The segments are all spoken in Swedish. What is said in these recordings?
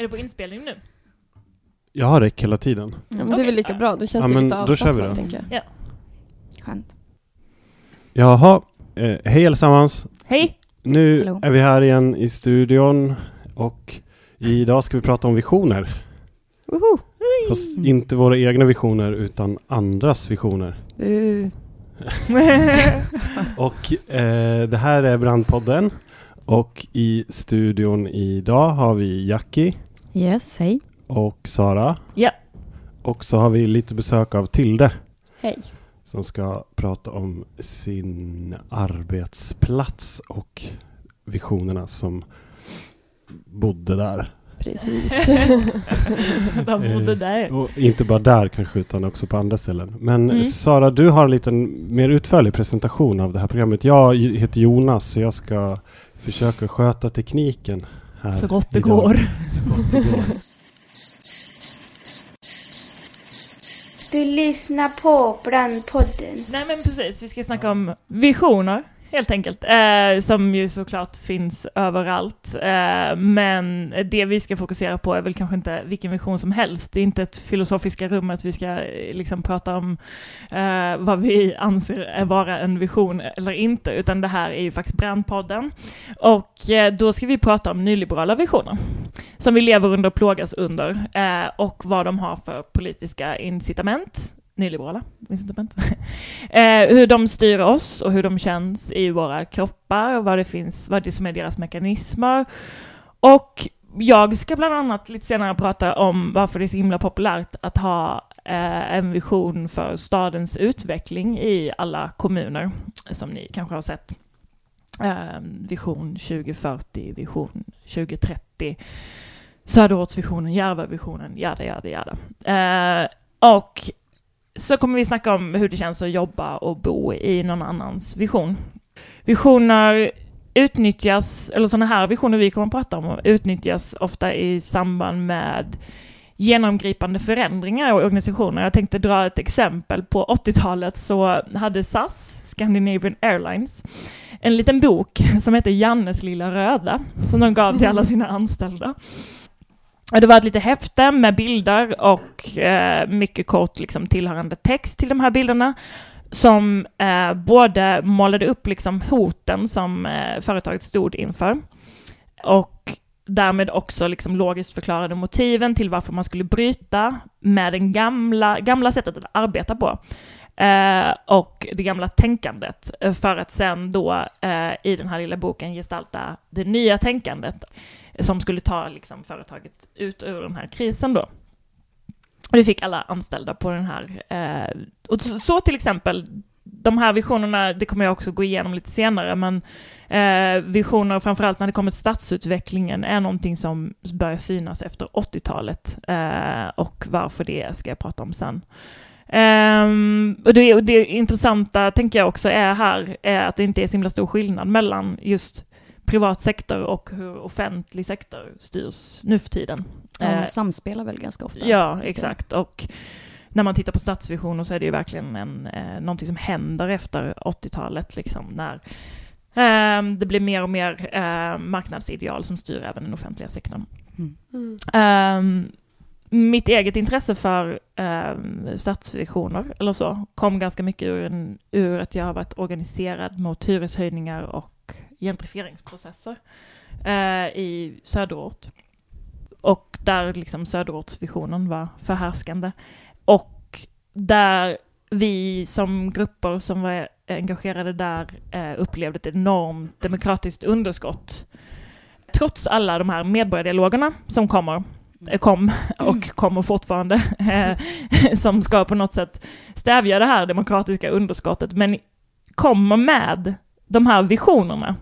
Är det på inspelning nu? Jag har räck hela tiden. Ja, men det är väl lika bra, då känns Ja, det men lite då kör vi avslappnat tänker jag. Skönt. Jaha, eh, hej allesammans. Hej! Nu Hallå. är vi här igen i studion och idag ska vi prata om visioner. Woho! Fast inte våra egna visioner utan andras visioner. Uh. Och eh, det här är Brandpodden. Och i studion idag har vi Jackie Yes, hej. och Sara. Ja. Och så har vi lite besök av Tilde Hej. som ska prata om sin arbetsplats och visionerna som bodde där. Precis. De bodde Eh, där. Och inte bara där kanske utan också på andra ställen. Men Mm. Sara, du har en liten mer utförlig presentation av det här programmet. Jag heter Jonas så jag ska försöka sköta tekniken här. Så gott det går. Du lyssnar på Brandpodden. Nej men precis, vi ska snacka om visioner helt enkelt. Eh, som ju såklart finns överallt. Eh, men det vi ska fokusera på är väl kanske inte vilken vision som helst. Det är inte ett filosofiska rummet vi ska eh, liksom prata om eh, vad vi anser är vara en vision eller inte. Utan det här är ju faktiskt Brandpodden. Och eh, då ska vi prata om nyliberala visioner. Som vi lever under och plågas under. Eh, och vad de har för politiska incitament nyliberala incitament. eh, hur de styr oss och hur de känns i våra kroppar, vad det finns, vad det som är deras mekanismer. Och jag ska bland annat lite senare prata om varför det är så himla populärt att ha eh, en vision för stadens utveckling i alla kommuner, som ni kanske har sett. Eh, vision 2040, vision 2030, Söderortsvisionen, Järvavisionen, jada, jada, jada. Eh, och så kommer vi snacka om hur det känns att jobba och bo i någon annans vision. Visioner utnyttjas, eller sådana här visioner vi kommer att prata om, utnyttjas ofta i samband med genomgripande förändringar i organisationer. Jag tänkte dra ett exempel. På 80-talet så hade SAS, Scandinavian Airlines, en liten bok som heter Jannes lilla röda, som de gav till alla sina anställda. Det var ett litet häfte med bilder och eh, mycket kort liksom, tillhörande text till de här bilderna som eh, både målade upp liksom, hoten som eh, företaget stod inför och därmed också liksom, logiskt förklarade motiven till varför man skulle bryta med det gamla, gamla sättet att arbeta på eh, och det gamla tänkandet för att sen då eh, i den här lilla boken gestalta det nya tänkandet som skulle ta liksom, företaget ut ur den här krisen då. Och det fick alla anställda på den här. Eh, och så, så till exempel, de här visionerna, det kommer jag också gå igenom lite senare, men eh, visioner, framförallt när det kommer till stadsutvecklingen, är någonting som börjar synas efter 80-talet. Eh, och varför det ska jag prata om sen. Um, och, det, och det intressanta, tänker jag också, är här, är att det inte är så himla stor skillnad mellan just privat sektor och hur offentlig sektor styrs nu för tiden. De Eh, samspelar väl ganska ofta. Ja, exakt. Och när man tittar på stadsvisioner så är det ju verkligen en, eh, någonting som händer efter 80-talet, liksom, när eh, det blir mer och mer eh, marknadsideal som styr även den offentliga sektorn. Mm. Mm. Ehm, mitt eget intresse för um, stadsvisioner eller så kom ganska mycket ur, en, ur att jag har varit organiserad mot hyreshöjningar och gentrifieringsprocesser eh, i söderort. Och där liksom söderortsvisionen var förhärskande. Och där vi som grupper som var engagerade där eh, upplevde ett enormt demokratiskt underskott. Trots alla de här medborgardialogerna som kommer eh, kom och kommer fortfarande, eh, som ska på något sätt stävja det här demokratiska underskottet, men kommer med de här visionerna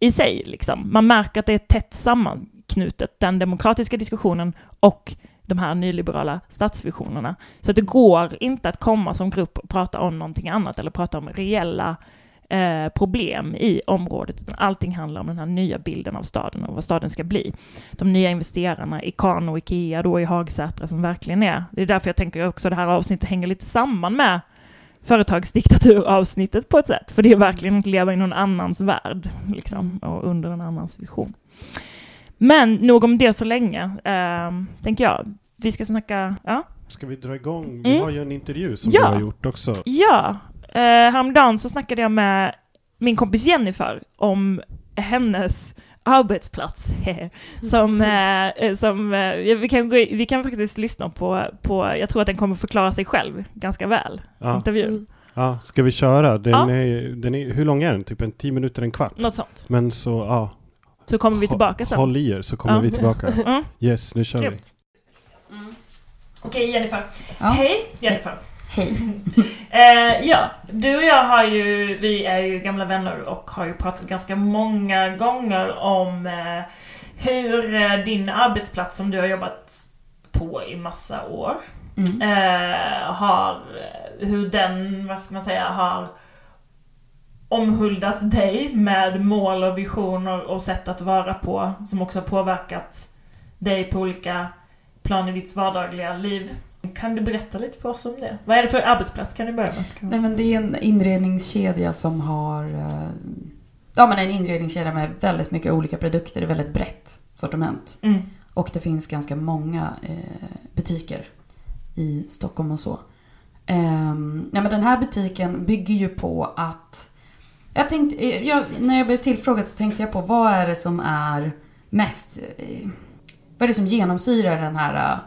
i sig. Liksom. Man märker att det är tätt sammanknutet, den demokratiska diskussionen och de här nyliberala stadsvisionerna. Så att det går inte att komma som grupp och prata om någonting annat eller prata om reella eh, problem i området. Utan allting handlar om den här nya bilden av staden och vad staden ska bli. De nya investerarna, Ikano och Ikea då i Hagsätra som verkligen är. Det är därför jag tänker också det här avsnittet hänger lite samman med företagsdiktaturavsnittet på ett sätt. För det är verkligen att leva i någon annans värld liksom, och under en annans vision. Men nog om det så länge, eh, tänker jag. Vi ska snacka, ja. Ska vi dra igång? Vi Mm. har ju en intervju som Ja. vi har gjort också. Ja, eh, häromdagen så snackade jag med min kompis Jennifer om hennes arbetsplats. som, eh, eh, som eh, vi, kan gå, vi kan faktiskt lyssna på, på, jag tror att den kommer förklara sig själv ganska väl, Ja. intervjun. Mm. Ja, ska vi köra? Den Ja. är, den är, hur lång är den? Typ en tio minuter, en kvart? Något sånt. Men så, ja. Så kommer vi tillbaka sen. Håll i er så kommer Ja. vi tillbaka. Mm. Yes, nu kör vi. Grymt. Okej Jennifer. Ja. Hej Jennifer. Hej. Eh, ja, du och jag har ju, vi är ju gamla vänner och har ju pratat ganska många gånger om eh, hur eh, din arbetsplats som du har jobbat på i massa år Mm. eh, har, hur den, vad ska man säga, har omhuldat dig med mål och visioner och sätt att vara på som också har påverkat dig på olika plan i ditt vardagliga liv. Kan du berätta lite för oss om det? Vad är det för arbetsplats? Kan du börja med? Nej, men det är en inredningskedja som har... eh, Ja, men en inredningskedja med väldigt mycket olika produkter. Det är väldigt brett sortiment. Mm. Och det finns ganska många eh, butiker i Stockholm och så. Ehm, nej, men den här butiken bygger ju på att... Jag tänkte, eh, jag, när jag blev tillfrågad så tänkte jag på vad är det som är mest... Eh, vad är det som genomsyrar den här eh,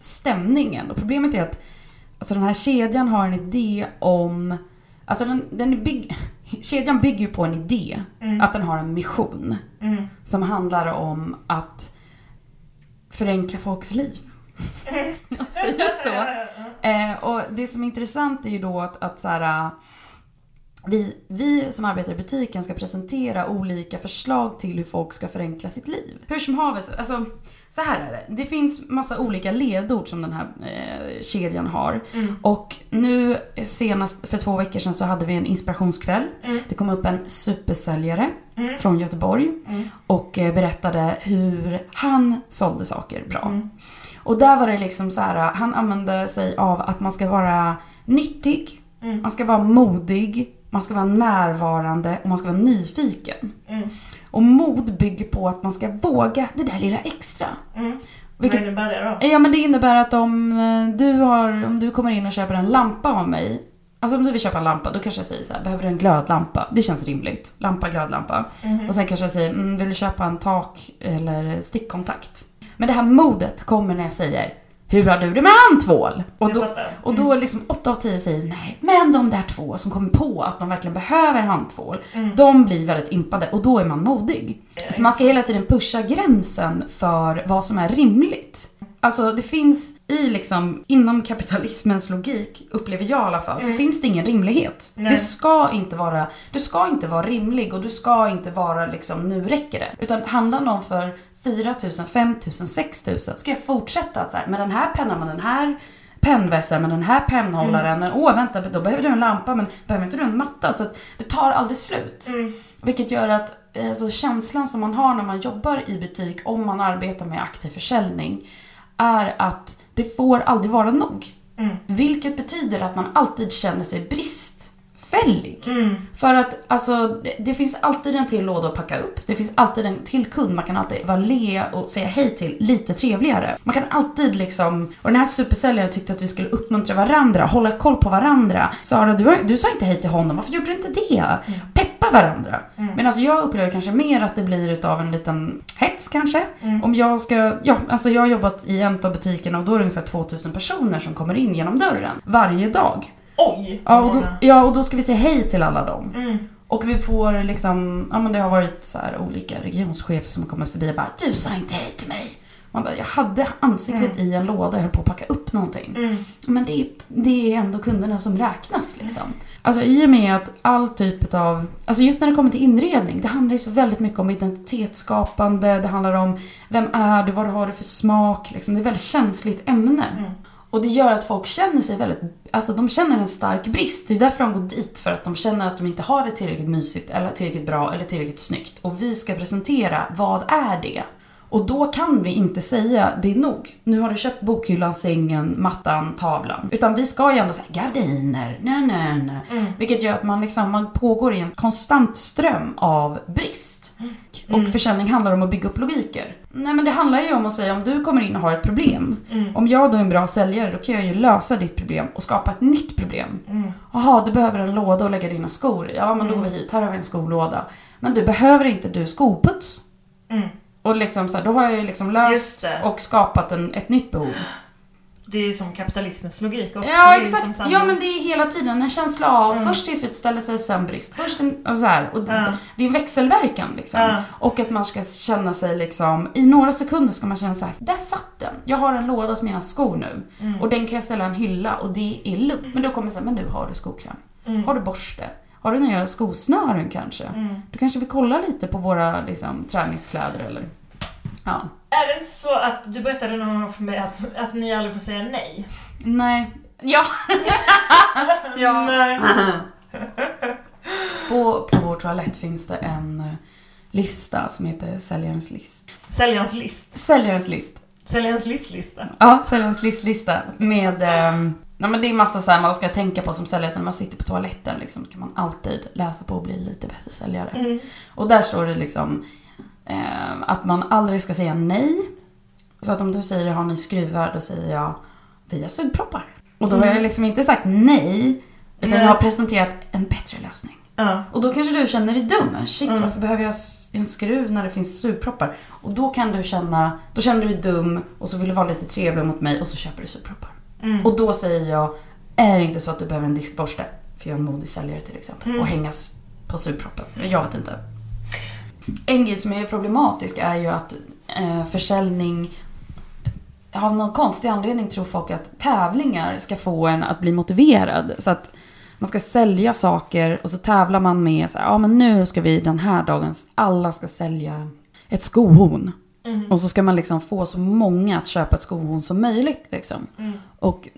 stämningen? Och problemet är att alltså den här kedjan har en idé om... Alltså den, den bygg, kedjan bygger ju på en idé. Mm. Att den har en mission. Mm. Som handlar om att förenkla folks liv. Jag säger så. Eh, och det som är intressant är ju då att, att så här, äh, vi, vi som arbetar i butiken ska presentera olika förslag till hur folk ska förenkla sitt liv. Hur som haver, så- alltså så här är det. Det finns massa olika ledord som den här eh, kedjan har. Mm. Och nu senast för två veckor sedan så hade vi en inspirationskväll. Mm. Det kom upp en supersäljare Mm. från Göteborg Mm. och eh, berättade hur han sålde saker bra. Mm. Och där var det liksom så här, han använde sig av att man ska vara nyttig, Mm. man ska vara modig, man ska vara närvarande och man ska vara nyfiken. Mm. Och mod bygger på att man ska våga det där lilla extra. Mm. Vilket- Vad innebär det då? Ja men det innebär att om eh, du, har, om du kommer in och köper en lampa av mig Alltså om du vill köpa en lampa, då kanske jag säger så här, behöver du en glödlampa? Det känns rimligt. Lampa, glödlampa. Mhm. Och sen kanske jag säger, mm, vill du köpa en tak eller stickkontakt? Men det här modet kommer när jag säger, hur har du det med handtvål? Och då, och då liksom 8 av 10 säger nej. Men de där två som kommer på att de verkligen behöver handtvål, Mm. de blir väldigt impade och då är man modig. Så man ska hela tiden pusha gränsen för vad som är rimligt. Alltså det finns i liksom, inom kapitalismens logik, upplever jag i alla fall, så Mm. finns det ingen rimlighet. Nej. Det ska inte vara, du ska inte vara rimlig och du ska inte vara liksom, nu räcker det. Utan handlar någon för 4 000, 5 000, 6 000, ska jag fortsätta att så här, med den här pennan, med den här pennvässaren, med den här pennhållaren, men åh vänta, då behöver du en lampa, men behöver inte du en matta? Så att det tar aldrig slut. Mm. Vilket gör att alltså, känslan som man har när man jobbar i butik, om man arbetar med aktiv försäljning, är att det får aldrig vara nog. Mm. Vilket betyder att man alltid känner sig bristfällig. Mm. För att alltså, det, det finns alltid en till låda att packa upp. Det finns alltid en till kund man kan alltid vara le och säga hej till lite trevligare. Man kan alltid liksom, och den här supersäljaren tyckte att vi skulle uppmuntra varandra, hålla koll på varandra. Sara, du, du sa inte hej till honom, varför gjorde du inte det? Peppa varandra. Mm. Men alltså jag upplever kanske mer att det blir utav en liten hets kanske. Mm. Om jag ska, ja alltså jag har jobbat i en av butikerna och då är det ungefär 2000 personer som kommer in genom dörren varje dag. Oj! Ja och, då, ja, och då ska vi säga hej till alla dem. Mm. Och vi får liksom, ja men det har varit så här olika regionschefer som har kommit förbi och bara Du sa inte hej till mig. Man bara, jag hade ansiktet i en låda och höll på att packa upp någonting. Mm. Men det är, det är ändå kunderna som räknas liksom. Alltså i och med att all typ av, alltså just när det kommer till inredning, det handlar ju så väldigt mycket om identitetsskapande, det handlar om vem är du, vad har du för smak, liksom. det är ett väldigt känsligt ämne. Mm. Och det gör att folk känner sig väldigt, alltså de känner en stark brist. Det är därför de går dit, för att de känner att de inte har det tillräckligt mysigt, eller tillräckligt bra, eller tillräckligt snyggt. Och vi ska presentera, vad är det? Och då kan vi inte säga det är nog. Nu har du köpt bokhyllan, sängen, mattan, tavlan. Utan vi ska ju ändå säga gardiner, nej nej nej. Mm. Vilket gör att man, liksom, man pågår i en konstant ström av brist. Mm. Och försäljning handlar om att bygga upp logiker. Nej men det handlar ju om att säga om du kommer in och har ett problem. Mm. Om jag då är en bra säljare då kan jag ju lösa ditt problem och skapa ett nytt problem. Mm. Jaha, du behöver en låda att lägga dina skor i. Ja men då går vi hit, här har vi en skolåda. Men du behöver inte du skoputs. Mm. Och liksom så här, då har jag ju liksom löst och skapat en, ett nytt behov. Det är som kapitalismens logik också. Ja exakt, samma- ja men det är hela tiden en känsla av Mm. först tillfredsställelse, sen brist. Först en, och så här, och Ja. Det är en växelverkan liksom. Ja. Och att man ska känna sig liksom, i några sekunder ska man känna så här, där satt den. Jag har en låda till mina skor nu. Mm. Och den kan jag ställa i en hylla och det är lugnt. Men då kommer jag säga, men du har du skokräm? Mm. Har du borste? Har du nya skosnören kanske? Mm. Du kanske vill kolla lite på våra liksom, träningskläder eller? Ja. Är det inte så att du berättade någon gång för mig att, att ni aldrig får säga nej? Nej. Ja. ja. Nej. På, på vår toalett finns det en eh, lista som heter säljarens list. Säljarens list. Säljarens list. Säljarens listlista. Ja, säljarens listlista med... ehm, ja, men det är massa så här man ska tänka på som säljare. Så när man sitter på toaletten liksom, kan man alltid läsa på och bli lite bättre säljare. Mm. Och där står det liksom ehm, att man aldrig ska säga nej. Så att om du säger har ni skruvar, då säger jag vi har sugproppar. Och då har jag liksom inte sagt nej, utan Nej. jag har presenterat en bättre lösning. Ja. Och då kanske du känner dig dum. Shit, Mm. varför behöver jag en skruv när det finns sugproppar? Och då kan du känna, då känner du dig dum och så vill du vara lite trevlig mot mig och så köper du sugproppar. Mm. Och då säger jag, är det inte så att du behöver en diskborste? För jag är en modig säljare till exempel. Mm. Och hängas på sugproppen. Jag vet inte. En grej som är problematisk är ju att eh, försäljning av någon konstig anledning tror folk att tävlingar ska få en att bli motiverad. Så att man ska sälja saker och så tävlar man med så här, ja men nu ska vi den här dagen, alla ska sälja ett skohorn. Mm. Och så ska man liksom få så många att köpa ett skohorn som möjligt. Liksom. Mm. Och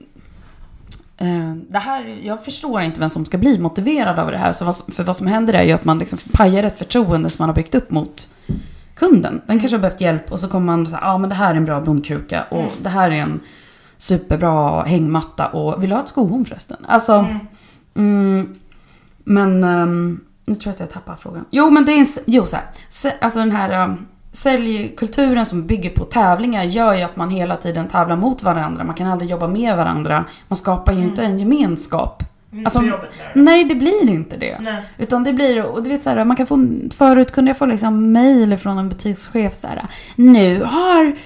eh, det här, jag förstår inte vem som ska bli motiverad av det här. Så vad, för vad som händer är ju att man liksom pajar ett förtroende som man har byggt upp mot kunden. Den kanske har behövt hjälp och så kommer man säga, ja men det här är en bra blomkruka och Mm. det här är en superbra hängmatta och vill du ha ett skohorn förresten? Alltså, Mm. mm, men ehm, nu tror jag att jag tappar frågan. Jo men det är en, jo så här, alltså den här um, säljkulturen som bygger på tävlingar gör ju att man hela tiden tävlar mot varandra. Man kan aldrig jobba med varandra. Man skapar ju Mm. inte en gemenskap. Inte Alltså. Nej, det blir inte det. Nej. Utan det blir, och du vet så här, man kan få, förut kunde jag få liksom mail från en butikschef så här. Nu har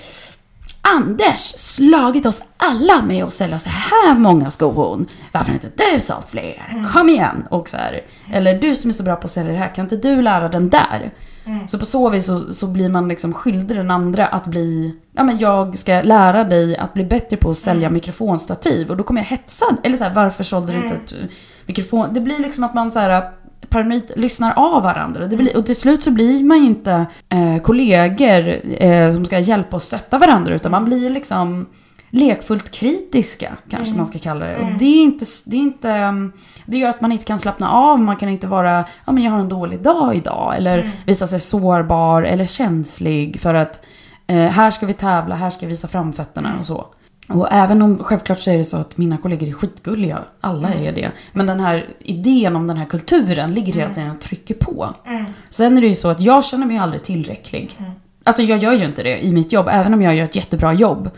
Anders slagit oss alla med att sälja så här många skohorn. Varför har inte du sålt fler? Kom igen! Och så här, eller du som är så bra på att sälja det här, kan inte du lära den där? Mm. Så på så vis så, så blir man liksom skyldig den andra att bli, ja men jag ska lära dig att bli bättre på att sälja mikrofonstativ och då kommer jag hetsa. Eller så här, varför sålde du inte ett uh, mikrofon? Det blir liksom att man så här paranoid lyssnar av varandra. Det blir, och till slut så blir man ju inte eh, kollegor eh, som ska hjälpa och stötta varandra utan man blir liksom lekfullt kritiska kanske Mm. man ska kalla det. Mm. Och det är inte, det är inte, um, det gör att man inte kan slappna av, man kan inte vara, ja men jag har en dålig dag idag eller Mm. visa sig sårbar eller känslig för att eh, här ska vi tävla, här ska vi visa framfötterna och så. Och även om, självklart så är det så att mina kollegor är skitgulliga, alla Mm. är det. Men den här idén om den här kulturen ligger hela Mm. tiden och trycker på. Mm. Sen är det ju så att jag känner mig aldrig tillräcklig. Mm. Alltså jag gör ju inte det i mitt jobb, även om jag gör ett jättebra jobb.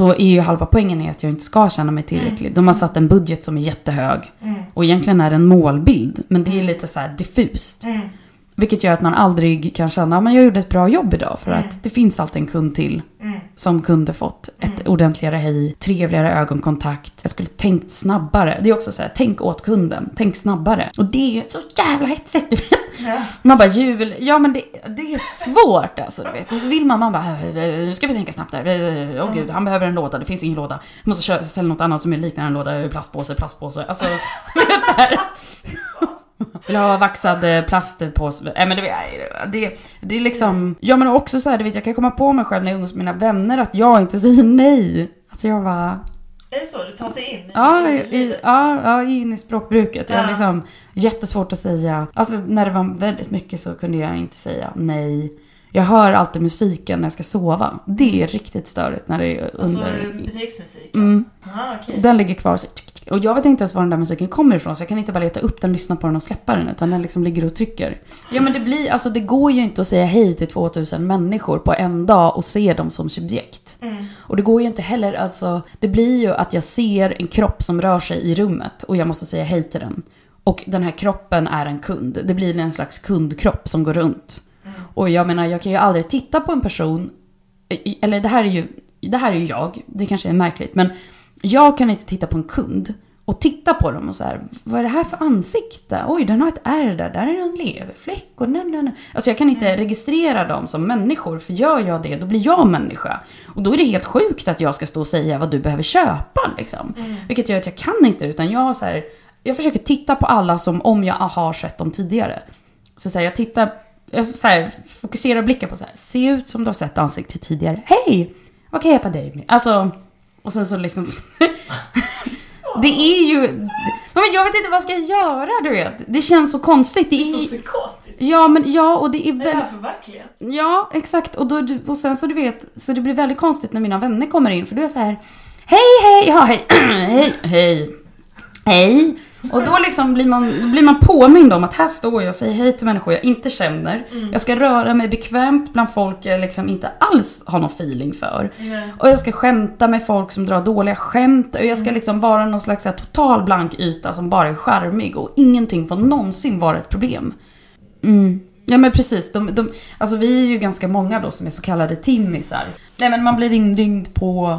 Mm. Så är ju halva poängen är att jag inte ska känna mig tillräcklig. De har satt en budget som är jättehög. Mm. Och egentligen är det en målbild, men det är lite så här diffust. Mm. Vilket gör att man aldrig kan känna att jag gjorde ett bra jobb idag. För Mm. att det finns alltid en kund till Mm. som kunde fått ett Mm. ordentligare hej, trevligare ögonkontakt. Jag skulle tänkt snabbare. Det är också så här, tänk åt kunden, tänk snabbare. Och det är så jävla hetsigt. Ja. Man bara jubel, ja men det, det är svårt alltså du vet. Och så vill man, man bara, "Eh, nu ska vi tänka snabbt där. Åh gud, han behöver en låda, det finns ingen låda. Jag måste köra, sälja något annat som är liknande en låda, plastpåse, plastpåse. Alltså, vet så här. Vill ha vaxad eh, plastpåse. Nej men det, det, det är liksom, ja men också så här, du vet jag kan komma på mig själv när jag umgås med mina vänner att jag inte säger nej. Att jag bara, Är det så? Du tar sig in i Ja, i ja, ja, in i språkbruket. Jag Ja. har liksom jättesvårt att säga. Alltså när det var väldigt mycket så kunde jag inte säga nej. Jag hör alltid musiken när jag ska sova. Det är riktigt störigt när det är Alltså under... butiksmusiken? Mm, Aha, okej. den ligger kvar så, och jag vet inte ens var den där musiken kommer ifrån så jag kan inte bara leta upp den, lyssna på den och släppa den utan den liksom ligger och trycker. Ja men det blir, alltså det går ju inte att säga hej till 2000 människor på en dag och se dem som subjekt. Mm. Och det går ju inte heller, alltså det blir ju att jag ser en kropp som rör sig i rummet och jag måste säga hej till den. Och den här kroppen är en kund. Det blir en slags kundkropp som går runt. Och jag menar, jag kan ju aldrig titta på en person, eller det här är ju, det här är ju jag, det kanske är märkligt, men jag kan inte titta på en kund och titta på dem och så här, vad är det här för ansikte? Oj, den har ett ärr där, där är en leverfläck och nej, nej, nej. Alltså jag kan inte registrera dem som människor, för gör jag det, då blir jag människa. Och då är det helt sjukt att jag ska stå och säga vad du behöver köpa liksom. Vilket gör att jag kan inte, utan jag så här, jag försöker titta på alla som om jag har sett dem tidigare. Så, så här, jag tittar, jag så här, fokuserar blicken på så här, se ut som du har sett ansiktet tidigare. Hej! Vad kan jag hjälpa dig med? Alltså, och sen så liksom... det är ju... Men jag vet inte vad ska jag göra, du vet. Det känns så konstigt. Det Det är så är, psykotiskt. ja, men ja, och det är Är det här väldigt... för verklighet? Ja, exakt. Och, då, och sen så du vet, så det blir väldigt konstigt när mina vänner kommer in. För då är så här, hej, hej, ja, hej, hej, hej, hej. Och då liksom blir man, då blir man påmind om att här står jag och säger hej till människor jag inte känner. Jag ska röra mig bekvämt bland folk jag liksom inte alls har någon feeling för. Nej. Och jag ska skämta med folk som drar dåliga skämt. Och jag ska liksom vara någon slags här, total blank yta som bara är charmig. Och ingenting får någonsin vara ett problem. Mm. Ja men precis. De, de, alltså vi är ju ganska många då som är så kallade timmisar. Nej men man blir inringd på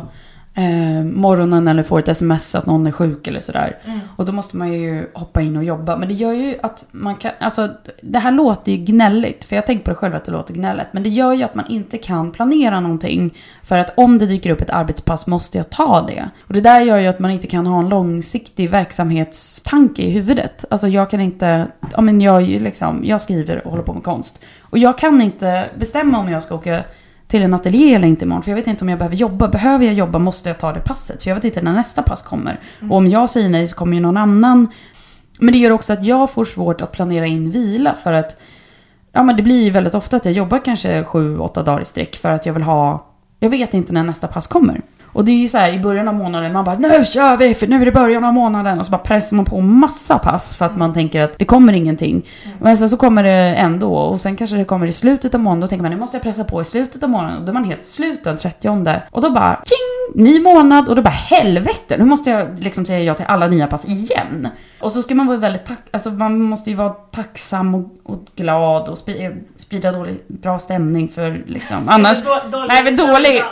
eh, morgonen eller får ett sms att någon är sjuk eller sådär. Mm. Och då måste man ju hoppa in och jobba. Men det gör ju att man kan, alltså det här låter ju gnälligt. För jag tänker på det själv att det låter gnälligt. Men det gör ju att man inte kan planera någonting. För att om det dyker upp ett arbetspass måste jag ta det. Och det där gör ju att man inte kan ha en långsiktig verksamhetstanke i huvudet. Alltså jag kan inte, ja men jag, är ju liksom, jag skriver och håller på med konst. Och jag kan inte bestämma om jag ska åka till en ateljé eller inte imorgon. För jag vet inte om jag behöver jobba. Behöver jag jobba måste jag ta det passet. För jag vet inte när nästa pass kommer. Och om jag säger nej så kommer ju någon annan. Men det gör också att jag får svårt att planera in vila. För att ja, men det blir ju väldigt ofta att jag jobbar kanske sju, åtta dagar i sträck. För att jag vill ha... Jag vet inte när nästa pass kommer. Och det är ju så här i början av månaden, man bara nu kör vi för nu är det början av månaden. Och så bara pressar man på massa pass för att man tänker att det kommer ingenting. Men sen så kommer det ändå och sen kanske det kommer i slutet av månaden. Då tänker man nu måste jag pressa på i slutet av månaden. Och då är man helt slut den 30 Och då bara tjing, ny månad och då bara helvete. Nu måste jag liksom säga ja till alla nya pass igen. Och så ska man vara väldigt tack, alltså man måste ju vara tacksam och, och glad och sprida, dålig, bra stämning för liksom. Annars Då, dålig, Nej men dålig!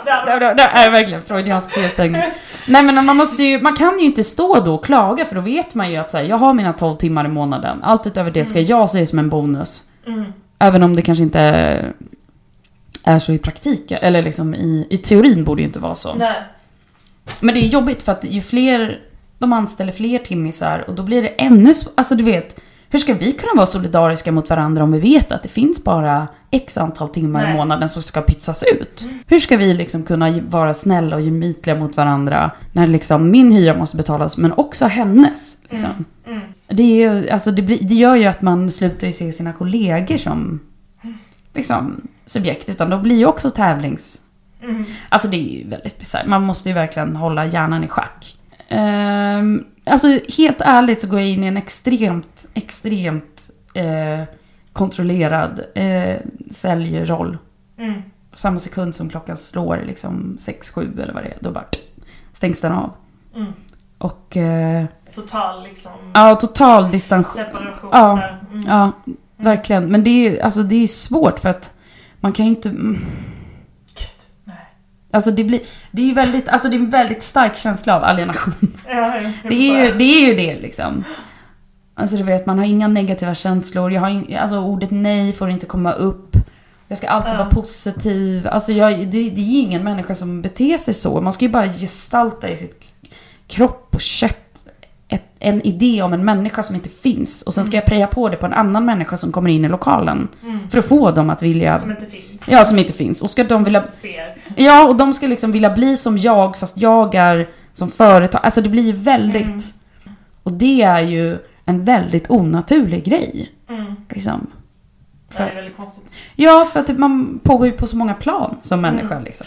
Det, är verkligen freudiansk felsägning. Nej men man måste ju, man kan ju inte stå då och klaga för då vet man ju att så här, jag har mina 12 timmar i månaden. Allt utöver det ska jag se som en bonus. Mm. Även om det kanske inte är så i praktiken, eller liksom i, i teorin borde det inte vara så. Nej. Men det är jobbigt för att ju fler de anställer fler timmisar och då blir det ännu Alltså du vet, hur ska vi kunna vara solidariska mot varandra om vi vet att det finns bara x antal timmar Nej. i månaden som ska pytsas ut? Hur ska vi liksom kunna vara snälla och gemytliga mot varandra när liksom min hyra måste betalas men också hennes? Liksom. Mm. Det, är, alltså det, blir, det gör ju att man slutar ju se sina kollegor som liksom, subjekt utan då blir ju också tävlings... Mm. Alltså det är ju väldigt bisarrt. Man måste ju verkligen hålla hjärnan i schack. Ehm, alltså helt ärligt så går jag in i en extremt, extremt eh, kontrollerad eh, säljroll. Mm. Samma sekund som klockan slår liksom 6-7 eller vad det är, då bara stängs den av. Mm. Och eh, Total liksom ja, total distans... separation Ja. där. Mm. Ja, verkligen. Men det är ju alltså, det är svårt för att man kan ju inte... Alltså det blir... Det är väldigt, alltså det är en väldigt stark känsla av alienation. Ja, Det är, ju, det är ju det liksom. Alltså du vet, man har inga negativa känslor. Jag har in, alltså ordet nej får inte komma upp. Jag ska alltid Ja. vara positiv. Alltså jag, det, det är ju ingen människa som beter sig så. Man ska ju bara gestalta i sitt kropp och kött ett, en idé om en människa som inte finns. Och sen ska jag preja på det på en annan människa som kommer in i lokalen. Mm. För att få dem att vilja... Som inte finns. Ja, som inte finns. Och ska de vilja... Ser. Ja, och de ska liksom vilja bli som jag fast jag är som företag. Alltså det blir ju väldigt... Mm. Och det är ju en väldigt onaturlig grej. Mm. Liksom. Det är väldigt konstigt. Ja, för att man pågår ju på så många plan som människa liksom.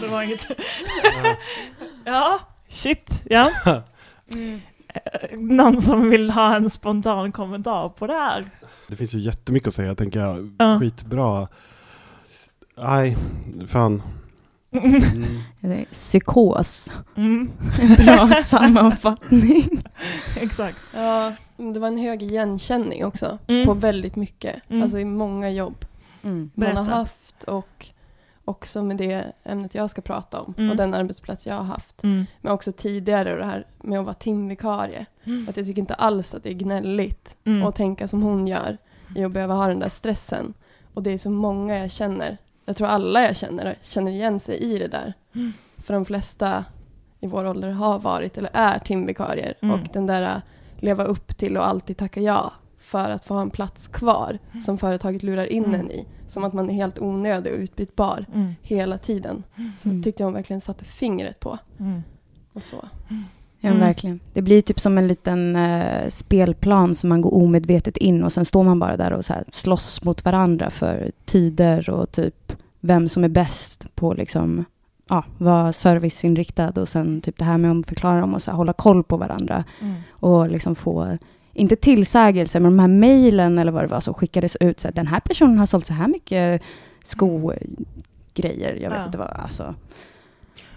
Det var inget. ja, shit. Ja. Mm. Eh, Någon som vill ha en spontan kommentar på det här? Det finns ju jättemycket att säga, tänker jag. Ja. Skitbra. Nej, fan. Mm. Det är Psykos. Mm, En bra sammanfattning. exakt. Ja, det var en hög igenkänning också. Mm. På väldigt mycket. Mm. Alltså i många jobb Mm. man har haft och också med det ämnet jag ska prata om Mm. och den arbetsplats jag har haft. Mm. Men också tidigare och det här med att vara timvikarie. Mm. Att jag tycker inte alls att det är gnälligt Mm. att tänka som hon gör i att behöva ha den där stressen. Och det är så många jag känner. Jag tror alla jag känner känner igen sig i det där. Mm. För de flesta i vår ålder har varit eller är timvikarier. Mm. Och den där äh, leva upp till och alltid tacka ja för att få ha en plats kvar som företaget lurar in Mm. en i. Som att man är helt onödig och utbytbar Mm. hela tiden. Så Mm. tyckte jag hon verkligen satte fingret på. Mm. Och så. Ja, Mm. verkligen. Det blir typ som en liten eh, spelplan som man går omedvetet in och sen står man bara där och så här slåss mot varandra för tider och typ vem som är bäst på liksom ja, vara serviceinriktad och sen typ det här med att förklara dem och så här, hålla koll på varandra Mm. och liksom få inte tillsägelser, men de här mejlen eller vad det var som skickades ut. Så här, den här personen har sålt så här mycket skogrejer. Jag vet Ja. inte vad, alltså.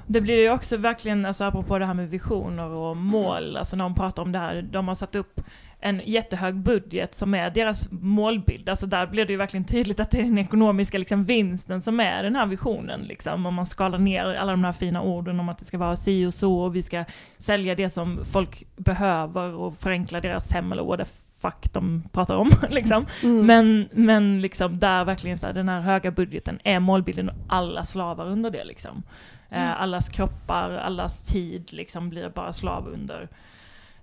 Det blir ju också verkligen, alltså apropå det här med visioner och mål, alltså när de pratar om det här, de har satt upp en jättehög budget som är deras målbild. Alltså där blir det ju verkligen tydligt att det är den ekonomiska liksom, vinsten som är den här visionen. Liksom. Om man skalar ner alla de här fina orden om att det ska vara si och så och vi ska sälja det som folk behöver och förenkla deras hem eller whatever fuck de pratar om. liksom. Mm. Men, men liksom där verkligen så här, den här höga budgeten är målbilden och alla slavar under det liksom. Eh, allas kroppar, allas tid liksom blir bara slav under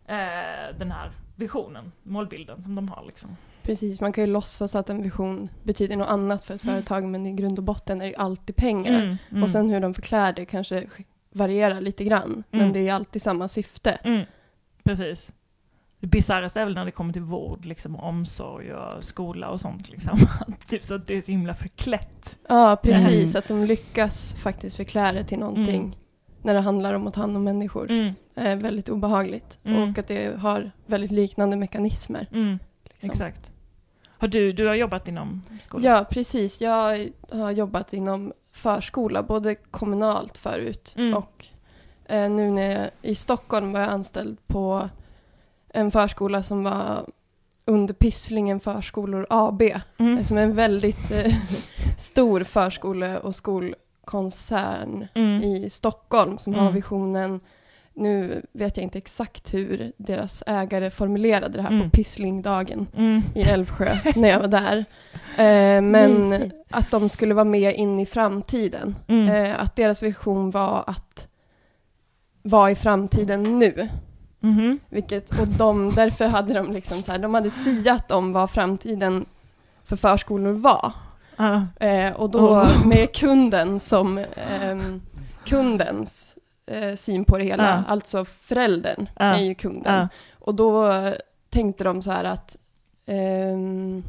eh, den här visionen, målbilden som de har liksom. Precis, man kan ju låtsas att en vision betyder något annat för ett Mm. företag men i grund och botten är det ju alltid pengar. Mm, mm, Och sen hur de förklär det kanske varierar lite grann. Men Mm. det är alltid samma syfte. mm, precis. Det bisarraste är väl när det kommer till vård, liksom, och omsorg och skola och sånt. Liksom. typ så att det är så himla förklätt. Ja, precis. Mm. Att de lyckas faktiskt förklä det till någonting. Mm. När det handlar om att ta hand om människor. Mm, är väldigt obehagligt. Mm. Och att det har väldigt liknande mekanismer. mm, liksom. exakt. Har du, du har jobbat inom skolan? Ja, precis. Jag har jobbat inom förskola, både kommunalt förut Mm. och eh, nu när jag i Stockholm var jag anställd på en förskola som var under Pysslingen Förskolor AB, Mm. som är en väldigt eh, stor förskole och skolkoncern Mm. i Stockholm som har Mm. visionen nu vet jag inte exakt hur deras ägare formulerade det här Mm. på Pysslingdagen Mm. i Älvsjö när jag var där. Eh, men Mysigt. att de skulle vara med in i framtiden. Mm. Eh, att deras vision var att vara i framtiden nu. Mhm. Vilket, och de, därför hade de liksom så här, de hade siat om vad framtiden för förskolor var. Ja. Eh, och då Oh. med kunden som ehm, kundens eh, syn på det hela, Ja. alltså föräldern Ja. är ju kunden. Ja. Och då eh, tänkte de så här att ehm,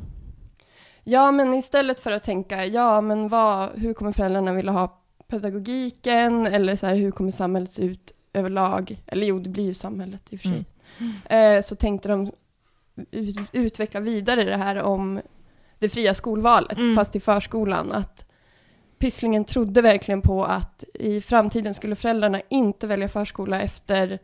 ja, men istället för att tänka ja, men vad, hur kommer föräldrarna vilja ha pedagogiken eller så här, hur kommer samhället se ut överlag? Eller jo, det blir ju samhället i och för sig. Eh, så tänkte de ut, utveckla vidare det här om det fria skolvalet, Mm. fast i förskolan. Att Pysslingen trodde verkligen på att i framtiden skulle föräldrarna inte välja förskola efter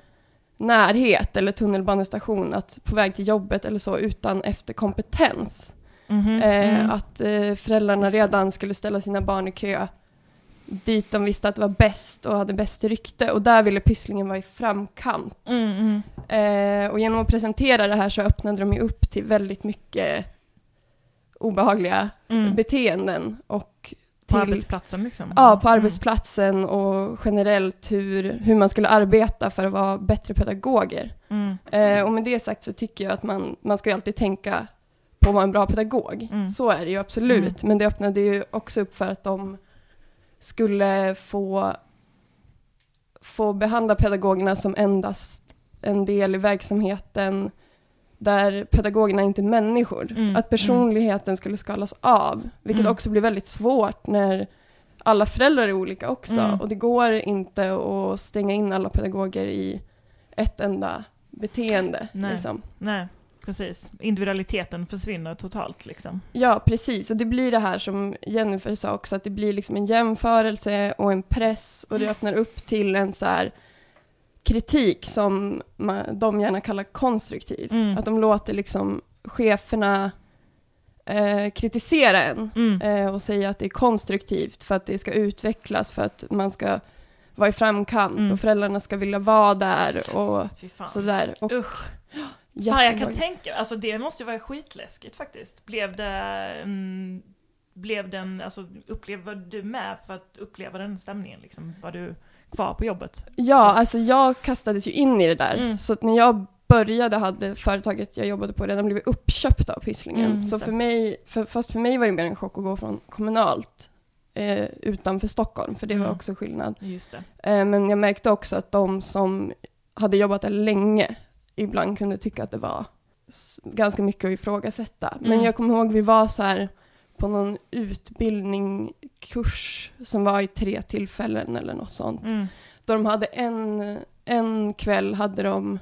närhet eller tunnelbanestation, att på väg till jobbet eller så, utan efter kompetens. Mhm. Eh, Mm. Att eh, föräldrarna Just det. redan skulle ställa sina barn i kö dit de visste att det var bäst och hade bäst rykte. Och där ville Pysslingen vara i framkant. Mm, mm. Eh, och genom att presentera det här så öppnade de ju upp till väldigt mycket obehagliga Mm. beteenden. Och På till, arbetsplatsen liksom? Ja, på Mm. arbetsplatsen och generellt hur, hur man skulle arbeta för att vara bättre pedagoger. Mm. Eh, och med det sagt så tycker jag att man, man ska ju alltid tänka på att vara en bra pedagog. Mm. Så är det ju absolut. Men det öppnade ju också upp för att de skulle få, få behandla pedagogerna som endast en del i verksamheten där pedagogerna inte är människor. Mm, Att personligheten skulle skalas av, vilket Mm. också blir väldigt svårt när alla föräldrar är olika också. Mm. Och det går inte att stänga in alla pedagoger i ett enda beteende. Nej. Liksom. Nej, precis. Individualiteten försvinner totalt liksom. Ja, precis. Och det blir det här som Jennifer sa också, att det blir liksom en jämförelse och en press och det öppnar upp till en så här kritik som man, de gärna kallar konstruktiv. Mm. Att de låter liksom cheferna eh, kritisera en Mm. eh, och säga att det är konstruktivt för att det ska utvecklas, för att man ska vara i framkant Mm. och föräldrarna ska vilja vara där och sådär. Och Usch. Fan, jag kan jättebra. tänka, alltså det måste ju vara skitläskigt faktiskt. Blev det, mm, blev den, alltså upplevde du med för att uppleva den stämningen liksom? Var du kvar på jobbet? Ja, alltså jag kastades ju in i det där. Mm. Så att när jag började hade företaget jag jobbade på redan blivit uppköpt av Pysslingen. Mm, så för mig, för, fast för mig var det mer en chock att gå från kommunalt eh, utanför Stockholm, för det var Mm. också skillnad. Eh, men jag märkte också att de som hade jobbat där länge ibland kunde tycka att det var ganska mycket att ifrågasätta. Men Mm. jag kommer ihåg vi var så här på någon utbildningskurs som var i tre tillfällen eller något sånt. Mm. Då de hade en, en kväll hade de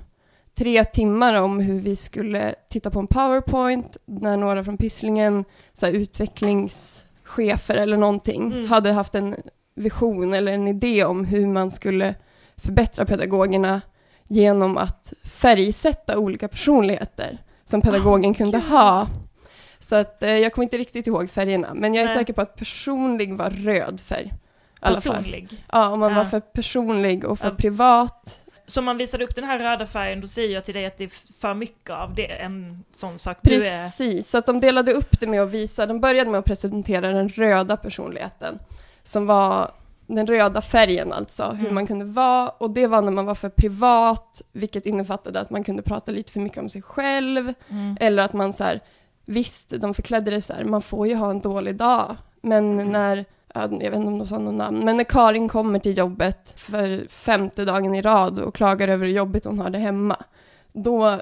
tre timmar om hur vi skulle titta på en powerpoint när några från Pysslingen, så här utvecklingschefer eller någonting, Mm. hade haft en vision eller en idé om hur man skulle förbättra pedagogerna genom att färgsätta olika personligheter som pedagogen kunde gud. ha. Så att eh, jag kommer inte riktigt ihåg färgerna, men jag är Nej. säker på att personlig var röd färg. Personlig. Ja, om man Ja. var för personlig och för Ja. privat. Så om man visade upp den här röda färgen, då säger jag till dig att det är för mycket av det, en sån sak du är... Precis, så att de delade upp det med att visa, de började med att presentera den röda personligheten, som var den röda färgen alltså, hur Mm. man kunde vara, och det var när man var för privat, vilket innefattade att man kunde prata lite för mycket om sig själv, Mm. eller att man så här, visst, de förklädde det så här, man får ju ha en dålig dag, men Mm. när, ja, jag vet inte om de sa något namn, men när Karin kommer till jobbet för femte dagen i rad och klagar över hur jobbigt hon har det hemma, då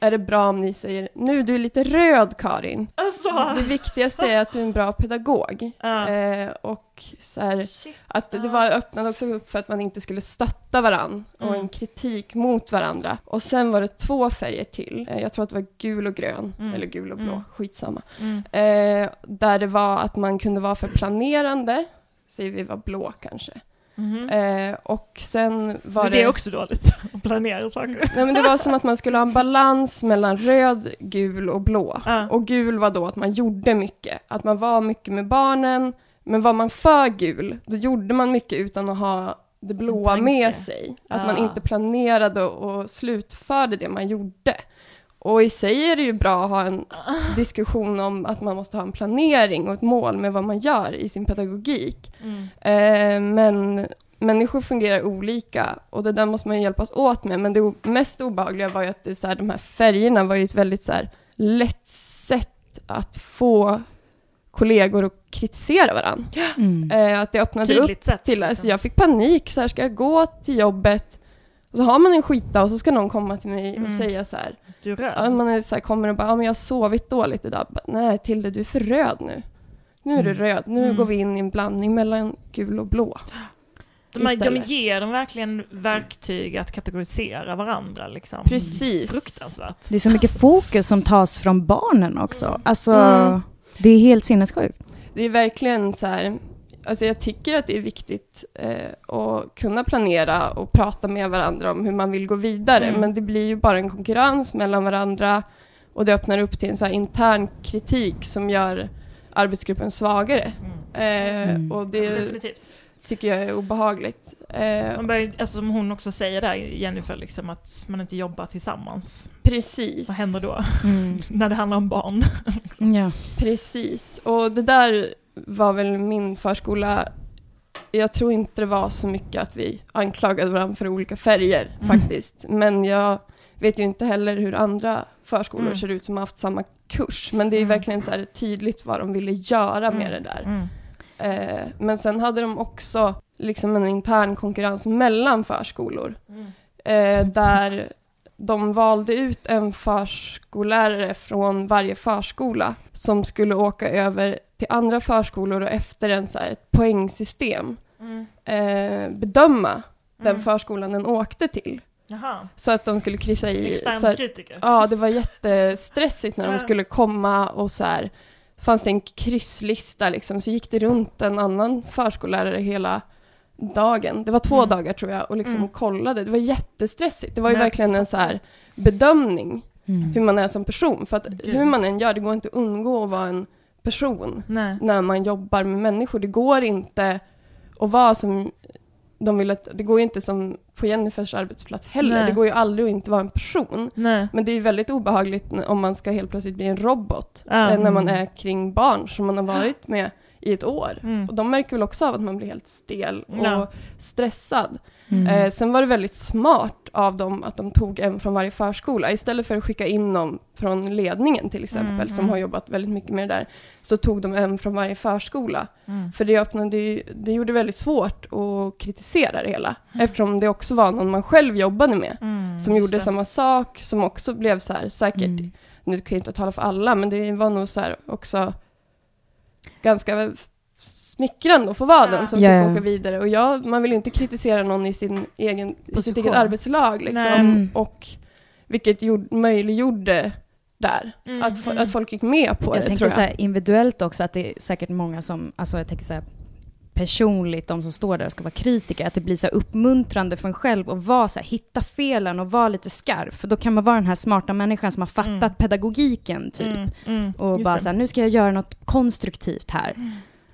är det bra om ni säger nu du är lite röd Karin. Alltså! Det viktigaste är att du är en bra pedagog. Ja. Eh, och så här, Shit. att det var, öppnade också upp för att man inte skulle stötta varann och Mm. en kritik mot varandra. Och sen var det två färger till. Eh, jag tror att det var gul och grön, Mm. eller gul och blå, Mm. skitsamma. Mm. Eh, där det var att man kunde vara för planerande, säger vi var blå kanske. Mhm. Eh, och sen var Men det... det är också dåligt, att planera saker. Nej, men det var som att man skulle ha en balans mellan röd, gul och blå. Ja. Och gul var då att man gjorde mycket. Att man var mycket med barnen. Men var man för gul, då gjorde man mycket utan att ha det blåa med sig. Att man Ja. inte planerade och slutförde det man gjorde. Och i sig är det ju bra att ha en diskussion om att man måste ha en planering och ett mål med vad man gör i sin pedagogik. Mm. Eh, men människor fungerar olika och det där måste man ju hjälpas åt med. Men det mest obehagliga var ju att det, så här, de här färgerna var ju ett väldigt så här, lätt sätt att få kollegor att kritisera varandra. Mm. Eh, att det öppnade upp Tydligt sätt. till, liksom. alltså jag fick panik, så här ska jag gå till jobbet och så har man en skitdag och så ska någon komma till mig och Mm. säga så här, Du är röd. man är så här, kommer och bara, ja men jag har sovit dåligt idag. Bara, Nej Tilde, du är för röd nu. Nu är du Mm. röd, nu Mm. går vi in i en blandning mellan gul och blå. de, de istället. ger dem verkligen verktyg att kategorisera varandra liksom. Precis. Fruktansvärt. Det är så mycket fokus som tas från barnen också. Alltså, Mm. det är helt sinnessjukt. Det är verkligen så här, alltså jag tycker att det är viktigt eh, att kunna planera och prata med varandra om hur man vill gå vidare. Mm. Men det blir ju bara en konkurrens mellan varandra och det öppnar upp till en så här intern kritik som gör arbetsgruppen svagare. Mm. Eh, Mm. Och det Definitivt. tycker jag är obehagligt. Eh, Man börjar, alltså, som hon också säger där, Jennifer, liksom, att man inte jobbar tillsammans. precis. Vad händer då? Mm. När det handlar om barn. Ja. Precis, och det där var väl min förskola. Jag tror inte det var så mycket att vi anklagade varandra för olika färger Mm. faktiskt. Men jag vet ju inte heller hur andra förskolor Mm. ser ut som har haft samma kurs. Men det är Mm. verkligen så här tydligt vad de ville göra med Mm. det där. Mm. Eh, men sen hade de också liksom en intern konkurrens mellan förskolor. Eh, där de valde ut en förskollärare från varje förskola som skulle åka över till andra förskolor och efter en så här, ett poängsystem Mm. eh, bedöma den Mm. förskolan den åkte till. Jaha. Så att de skulle kryssa i... Så kritiker. ja, det var jättestressigt när de skulle komma och så här. fanns det en krysslista liksom, så gick det runt en annan förskollärare hela dagen. Det var två Mm. dagar tror jag och liksom Mm. kollade. Det var jättestressigt. Det var ju Nej, verkligen en så här bedömning Mm. hur man är som person. För att Gud. hur man än gör, det går inte att undgå att vara en person Nej. när man jobbar med människor. Det går inte att vara som de vill att, det går ju inte som på Jennifers arbetsplats heller. Nej. Det går ju aldrig att inte vara en person. Nej. Men det är ju väldigt obehagligt om man ska helt plötsligt bli en robot eh, när man är kring barn som man har varit med i ett år. Mm. Och de märker väl också av att man blir helt stel och Ja. stressad. Mm. Eh, sen var det väldigt smart av dem att de tog en från varje förskola. Istället för att skicka in någon från ledningen till exempel, Mm, som mm. har jobbat väldigt mycket med det där, så tog de en från varje förskola. Mm. För det, öppnade ju, det gjorde det väldigt svårt att kritisera det hela, Mm. eftersom det också var någon man själv jobbade med. Mm, Som gjorde det. samma sak, som också blev så här, säkert, Mm. nu kan jag inte tala för alla, men det var nog så här också ganska smickrande att få vara Ja. den som ja. fick åka vidare. Och jag, man vill inte kritisera någon i, sin egen, i sitt eget arbetslag. Liksom. Mm. Och vilket gjord, möjliggjorde där. Mm, Att, fo- mm. att folk gick med på jag det, tänker tror så jag. här, individuellt också att det är säkert många som, alltså jag tänker så här, personligt, de som står där och ska vara kritiker, att det blir så uppmuntrande för en själv att vara så här, hitta felen och vara lite skarp. För då kan man vara den här smarta människan som har fattat Mm. pedagogiken typ. Mm, mm, Och just bara det. så här, nu ska jag göra något konstruktivt här.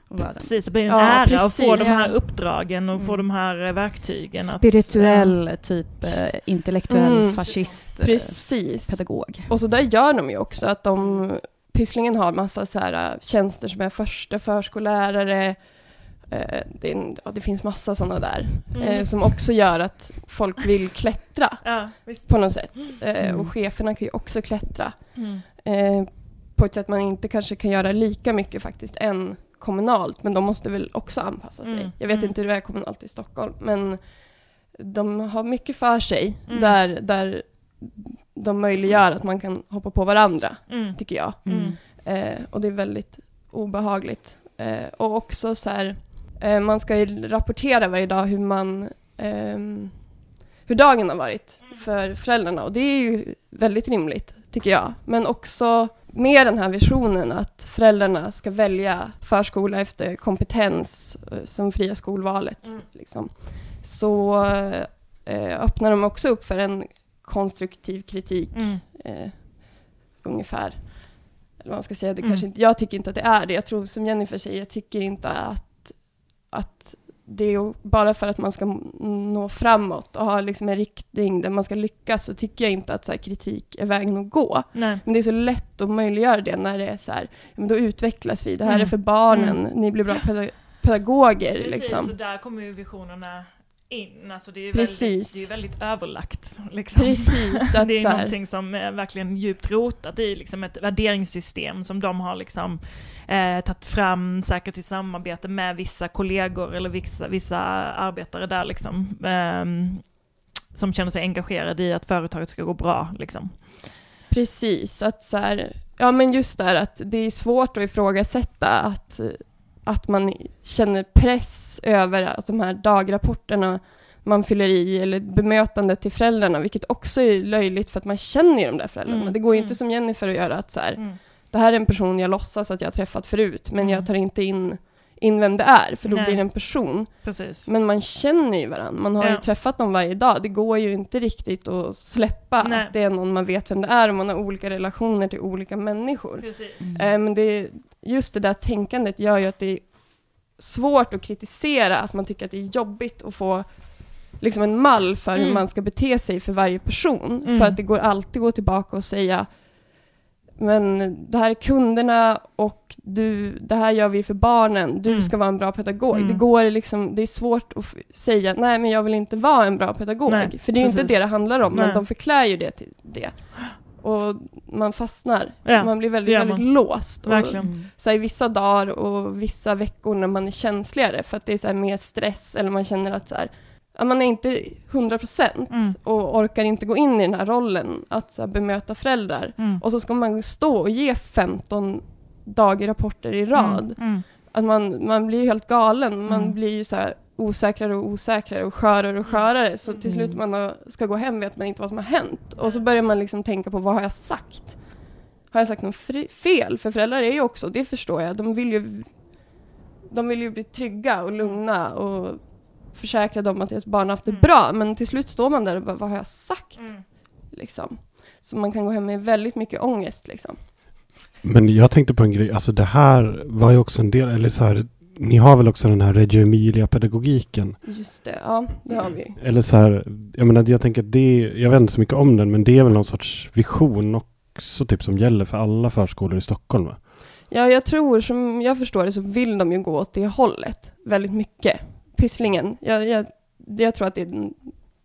Och bara, Precis, det blir en Ja, ära att precis. få de här uppdragen och få Mm. de här eh, verktygen. Att, spirituell, typ eh, intellektuell Mm. fascist, eh, Precis. pedagog. Och så där gör de ju också att de, Pysslingen har massa så här tjänster som är första förskollärare, det, är en, ja, det finns massa sådana där, Mm. eh, som också gör att folk vill klättra Ja, visst. på något sätt. Eh, Mm. och cheferna kan ju också klättra Mm. eh, på ett sätt man inte kanske kan göra lika mycket faktiskt än kommunalt, men de måste väl också anpassa sig. Mm. Jag vet Mm. inte hur det är kommunalt i Stockholm, men de har mycket för sig Mm. där, där de möjliggör att man kan hoppa på varandra, Mm. tycker jag. Mm. Eh, och det är väldigt obehagligt. Eh, och också så här, eh, man ska ju rapportera varje dag hur man, ehm, hur dagen har varit för föräldrarna. Och det är ju väldigt rimligt, tycker jag. Men också med den här visionen att föräldrarna ska välja förskola efter kompetens, eh, som fria skolvalet. Mm. Liksom. Så eh, öppnar de också upp för en konstruktiv kritik Mm. eh, ungefär. Eller vad man ska säga, det Mm. kanske inte, jag tycker inte att det är det. Jag tror som Jennifer säger, jag tycker inte att, att det är bara för att man ska nå framåt och ha liksom en riktning där man ska lyckas så tycker jag inte att så här, kritik är vägen att gå. Nej. Men det är så lätt att möjliggöra det när det är så här, men då utvecklas vi, det här Mm. är för barnen, Mm. ni blir bra peda- pedagoger Precis, liksom. så där kommer ju visionerna in. Alltså det är ju väldigt, det är väldigt överlagt. Liksom. Precis, det är någonting som är verkligen djupt rotat i liksom ett värderingssystem som de har liksom, eh, tagit fram, säkert i samarbete med vissa kollegor eller vissa, vissa arbetare där liksom, ehm, som känner sig engagerade i att företaget ska gå bra. Liksom. Precis, att så här, ja men just där att det är svårt att ifrågasätta att, att man känner press över att de här dagrapporterna man fyller i eller bemötandet till föräldrarna, vilket också är löjligt för att man känner ju de där föräldrarna. Mm, Det går ju mm. inte som Jennifer att göra att så här, Mm. det här är en person jag låtsas att jag har träffat förut, men Mm. jag tar inte in, in vem det är, för då Nej. blir det en person. Precis. Men man känner ju varandra, man har Ja. ju träffat dem varje dag. Det går ju inte riktigt att släppa Nej. att det är någon man vet vem det är och man har olika relationer till olika människor. Precis. Eh, Men det, just det där tänkandet gör ju att det är svårt att kritisera, att man tycker att det är jobbigt att få liksom en mall för hur Mm. man ska bete sig för varje person. Mm. För att det går alltid att gå tillbaka och säga men det här är kunderna och du, det här gör vi för barnen. Du Mm. ska vara en bra pedagog. Mm. Det, går liksom, det är svårt att säga nej men jag vill inte vara en bra pedagog. Nej, för det är ju inte det det handlar om, Nej. men de förklär ju det till det. Och man fastnar. Ja, man blir väldigt, väldigt man. låst. Och, Verkligen. så här, i vissa dagar och vissa veckor när man är känsligare för att det är så här, mer stress eller man känner att så här, ja, man är inte 100 procent Mm. och orkar inte gå in i den här rollen att så här, bemöta föräldrar. Mm. Och så ska man stå och ge 15 dagrapporter i rad. Mm. Mm. Att man, man blir helt galen. Man Mm. blir ju så här osäkrare och osäkrare och skörare och skörare. Så till slut Mm. man har- ska gå hem vet man inte vad som har hänt. Och så börjar man liksom tänka på vad har jag sagt? Har jag sagt något fel? För föräldrar är ju också, det förstår jag, de vill ju de vill ju bli trygga och lugna och försäkra dem att deras barn har haft det Mm. bra. Men till slut står man där och bara, vad har jag sagt? Mm. Liksom. Så man kan gå hem med väldigt mycket ångest liksom. Men jag tänkte på en grej, alltså det här var ju också en del, eller så här, ni har väl också den här Reggio Emilia-pedagogiken? Just det, ja det har vi. Eller så här, jag menar jag tänker att det, jag vet inte så mycket om den, men det är väl någon sorts vision också typ som gäller för alla förskolor i Stockholm va? Ja, jag tror, som jag förstår det, så vill de ju gå åt det hållet väldigt mycket. Pysslingen, jag, jag, jag tror att det är, en,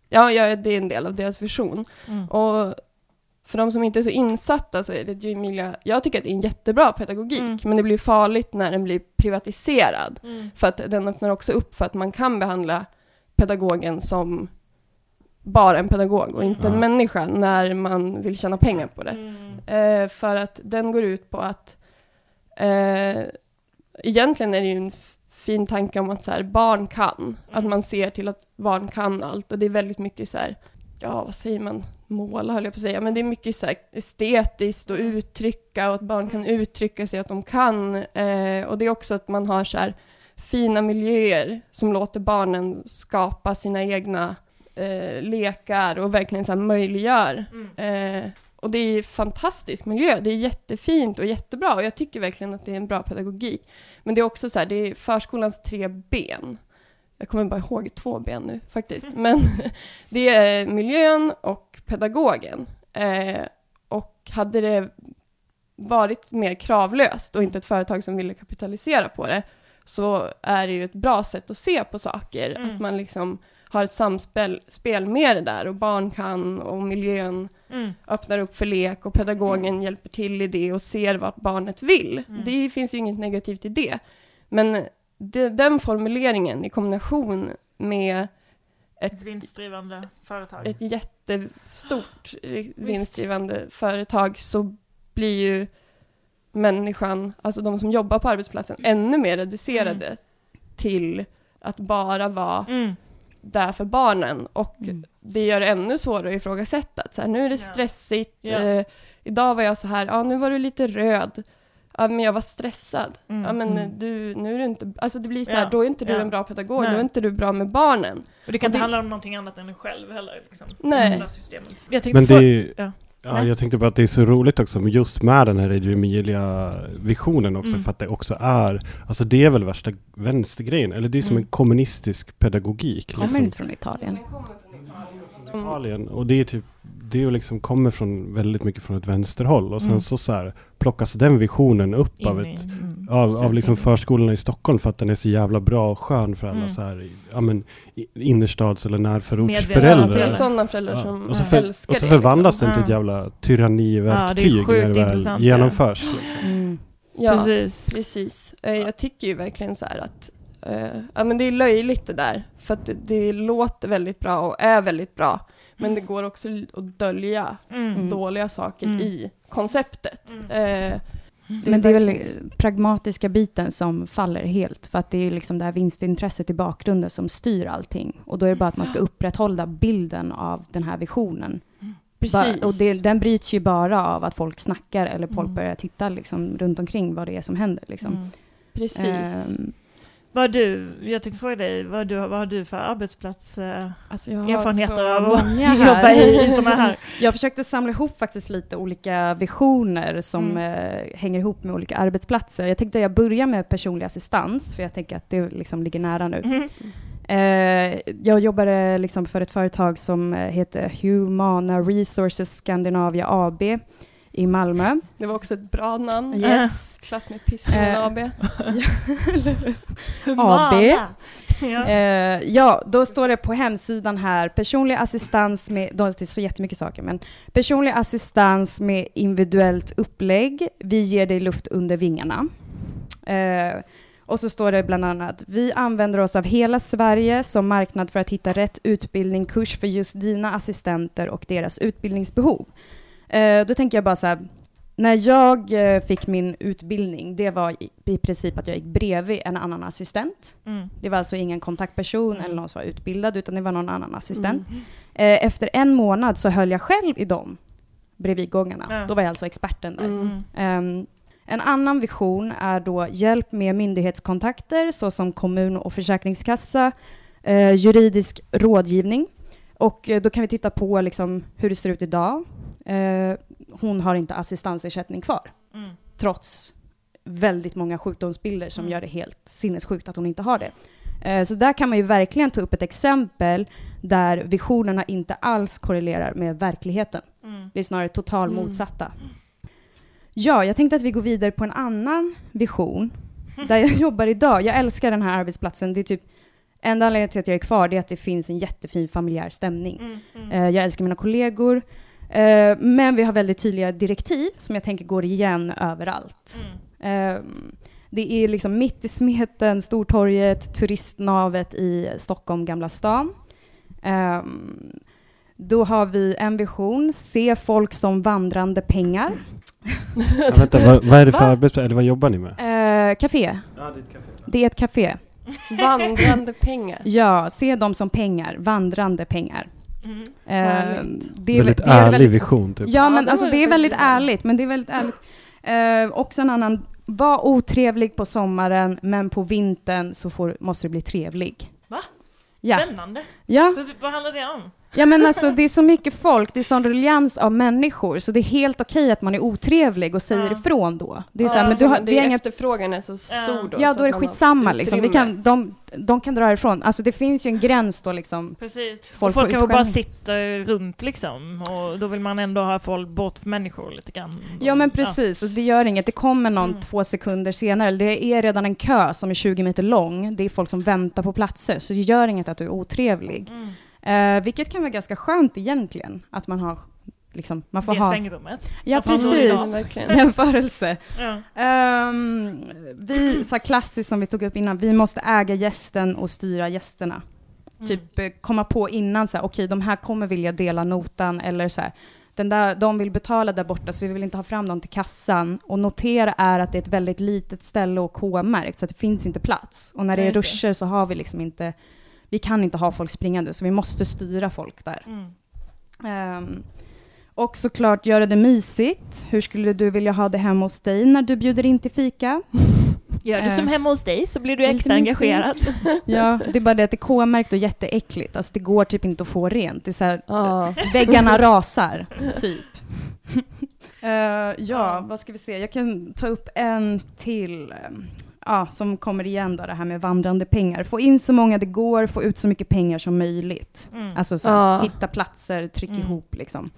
ja, ja, det är en del av deras vision. Mm. Och för de som inte är så insatta så är det ju Emilia, jag tycker att det är en jättebra pedagogik, Mm. men det blir farligt när den blir privatiserad. Mm. För att den öppnar också upp för att man kan behandla pedagogen som bara en pedagog och inte Ja. en människa när man vill tjäna pengar på det. Mm. Eh, för att den går ut på att eh, egentligen är det ju en fin tanke om att så här, barn kan. Att man ser till att barn kan allt. Och det är väldigt mycket så här, ja vad säger man, måla höll jag på att säga. Men det är mycket så här estetiskt och uttrycka och att barn kan uttrycka sig att de kan. Eh, och det är också att man har så här fina miljöer som låter barnen skapa sina egna eh, lekar och verkligen så här möjliggör Mm. Eh, och det är fantastisk miljö. Det är jättefint och jättebra. Och jag tycker verkligen att det är en bra pedagogik. Men det är också så här, det är förskolans tre ben. Jag kommer bara ihåg två ben nu faktiskt. Men det är miljön och pedagogen. Eh, och hade det varit mer kravlöst och inte ett företag som ville kapitalisera på det så är det ju ett bra sätt att se på saker. Mm. Att man liksom har ett samspel spel med det där och barn kan och miljön Mm. öppnar upp för lek och pedagogen hjälper till i det och ser vart barnet vill. Mm. Det finns ju inget negativt i det. Men det, den formuleringen i kombination med Ett vinstdrivande företag. ett jättestort vinstdrivande företag så blir ju människan, alltså de som jobbar på arbetsplatsen, ännu mer reducerade till att bara vara Mm. där för barnen. Och Mm. det gör det ännu svårare att ifrågasätta. Så här, nu är det stressigt. Ja. Eh, idag var jag så här, ja nu var du lite röd. Ja men jag var stressad. Mm. Ja men Mm. du, nu är du inte, alltså det blir så här, Ja. då är inte du Ja. en bra pedagog, Nej. då är inte du bra med barnen. Och det kan Och inte det- handla om någonting annat än dig själv heller. Liksom. Nej. Jag tänkte Men det ja. Ja, Nej. jag tänkte bara att det är så roligt också just med den här Reggio Emilia-visionen också Mm. för att det också är, alltså det är väl värsta vänstergrejen, eller det är som Mm. en kommunistisk pedagogik. Kommer liksom. inte från Italien. Italien. Och det är typ, det liksom kommer från väldigt mycket från ett vänsterhåll och sen Mm. så, så här, plockas den visionen upp av In i- ett mm. av, av liksom förskolorna i Stockholm för att den är så jävla bra och skön för alla Mm. så här, ja men innerstads eller Ja, för det är närförortsföräldrar. sådana föräldrar Ja. som Och så, för, älskar och så det. förvandlas liksom. den till ett Ja. jävla Ja, det tyranniverktyg sjukt när det väl intressant, ja. genomförs. Liksom. Mm. Ja, Precis. precis. Eh, Jag tycker ju verkligen så här att eh, ja, men det är löjligt det där. För att det, det låter väldigt bra och är väldigt bra. Men det går också att dölja Mm. Mm. dåliga saker Mm. i konceptet. Mm. Eh, Men det är väl pragmatiska biten som faller helt. För att det är liksom det här vinstintresset i bakgrunden som styr allting. Och då är det bara att man ska upprätthålla bilden av den här visionen. Precis. Bara, och det, den bryts ju bara av att folk snackar eller folk Mm. börjar titta liksom, runt omkring vad det är som händer. Liksom. Mm. Precis. Ehm, Vad du, jag tänkte fråga dig, vad, du, vad har du för arbetsplats eh, alltså jag har erfarenheter så av att jobba i, i sådana här? Jag försökte samla ihop faktiskt lite olika visioner som Mm. eh, hänger ihop med olika arbetsplatser. Jag tänkte jag börjar med personlig assistans, för jag tänker att det liksom ligger nära nu. Mm. Eh, jag jobbade liksom för ett företag som eh, heter Humana Resources Scandinavia AB i Malmö. Det var också ett bra namn. Yes. Klass med Pysslingen Eh. AB. AB. Ja. Eh, ja, då står det på hemsidan här, personlig assistans med, då- det står jättemycket saker, men personlig assistans med individuellt upplägg, vi ger dig luft under vingarna. Eh, och så står det bland annat, vi använder oss av hela Sverige som marknad för att hitta rätt utbildning, kurs för just dina assistenter och deras utbildningsbehov. Eh, då tänker jag bara så här, när jag eh, fick min utbildning, det var i, princip att jag gick bredvid en annan assistent. Mm. Det var alltså ingen kontaktperson Mm. eller någon som var utbildad, utan det var någon annan assistent. Mm. Eh, efter en månad så höll jag själv i dem bredvidgångarna. Ja. Då var jag alltså experten där. Ehm, en annan vision är då hjälp med myndighetskontakter såsom kommun och försäkringskassa, eh, juridisk rådgivning. Och då kan vi titta på liksom, hur det ser ut idag. Eh, hon har inte assistansersättning kvar, Mm. trots väldigt många sjukdomsbilder som Mm. gör det helt sinnessjukt att hon inte har det. Eh, Så där kan man ju verkligen ta upp ett exempel där visionerna inte alls korrelerar med verkligheten. Mm. Det är snarare total Mm. motsatta. Ja, jag tänkte att vi går vidare på en annan vision där jag jobbar idag. Jag älskar den här arbetsplatsen. Det är typ enda anledningen till att jag är kvar är att det finns en jättefin familjär stämning. Mm. Mm. Eh, Jag älskar mina kollegor. Eh, Men vi har väldigt tydliga direktiv som jag tänker går igen överallt. Mm. Eh, Det är liksom mitt i smeten, Stortorget, turistnavet i Stockholm, Gamla stan. Eh, Då har vi en vision, se folk som vandrande pengar. Ja, vänta, vad, vad är det för Va? arbetsplats, eller vad jobbar ni med? Eh, café. Ja, det är ett café. Det är ett café. Vandrande pengar. Ja, se dem som pengar, vandrande pengar. Mm. Eh, det är, Väldigt det är ärlig väldigt- vision typ. Ja, Ja, men det alltså det är väldigt ärligt, men det är väldigt ärligt. Eh, också en annan, var otrevlig på sommaren, men på vintern så får, måste du bli trevlig. Va? Ja. Spännande. Ja, Vad handlar det om? Ja, men alltså det är så mycket folk, det är sån ruljans av människor, så det är helt okej att man är otrevlig och säger Ja. ifrån då. Det är Ja, så här, men Alltså, du har, det är inga efterfrågan är så stor Ja. då. Ja, då är det skitsamma liksom. Vi kan, de, de kan dra ifrån. Alltså det finns ju en gräns då liksom. Precis. Folk och folk kanske bara sitter runt liksom. Och då vill man ändå ha folk bort för människor lite grann. Ja men precis, alltså, det gör inget. Det kommer någon Mm. två sekunder senare. Det är redan en kö som är 20 meter lång. Det är folk som väntar på platser. Så det gör inget att du är otrevlig. Ja. Mm. Eh, vilket kan vara ganska skönt egentligen. Att man har, liksom, man får Det ha svängrummet. Ja, precis. Jämförelse. Ja. Ehm, vi, så klassiskt som vi tog upp innan, vi måste äga gästen och styra gästerna. Mm. Typ eh, komma på innan så här, okej de här kommer vilja dela notan eller så här, den där, de vill betala där borta så vi vill inte ha fram dem till kassan. Och notera är att det är ett väldigt litet ställe och K-märkt så att det finns inte plats. Och när det är ruscher så har vi liksom inte, vi kan inte ha folk springande så vi måste styra folk där. Mm. Ehm, och såklart göra det mysigt. Hur skulle du vilja ha det hemma hos dig när du bjuder in till fika? Gör du som hemma hos dig så blir du extra engagerad. Ja, det är bara det att det är K-märkt och jätteäckligt. Alltså det går typ inte att få rent. Det är så här, Ja. väggarna rasar, typ. Eh, ja, vad ska vi se? Jag kan ta upp en till. Ja, som kommer igen då, det här med vandrande pengar. Få in så många det går, få ut så mycket pengar som möjligt. Mm. Alltså så här, Ja. hitta platser, tryck Mm. ihop liksom.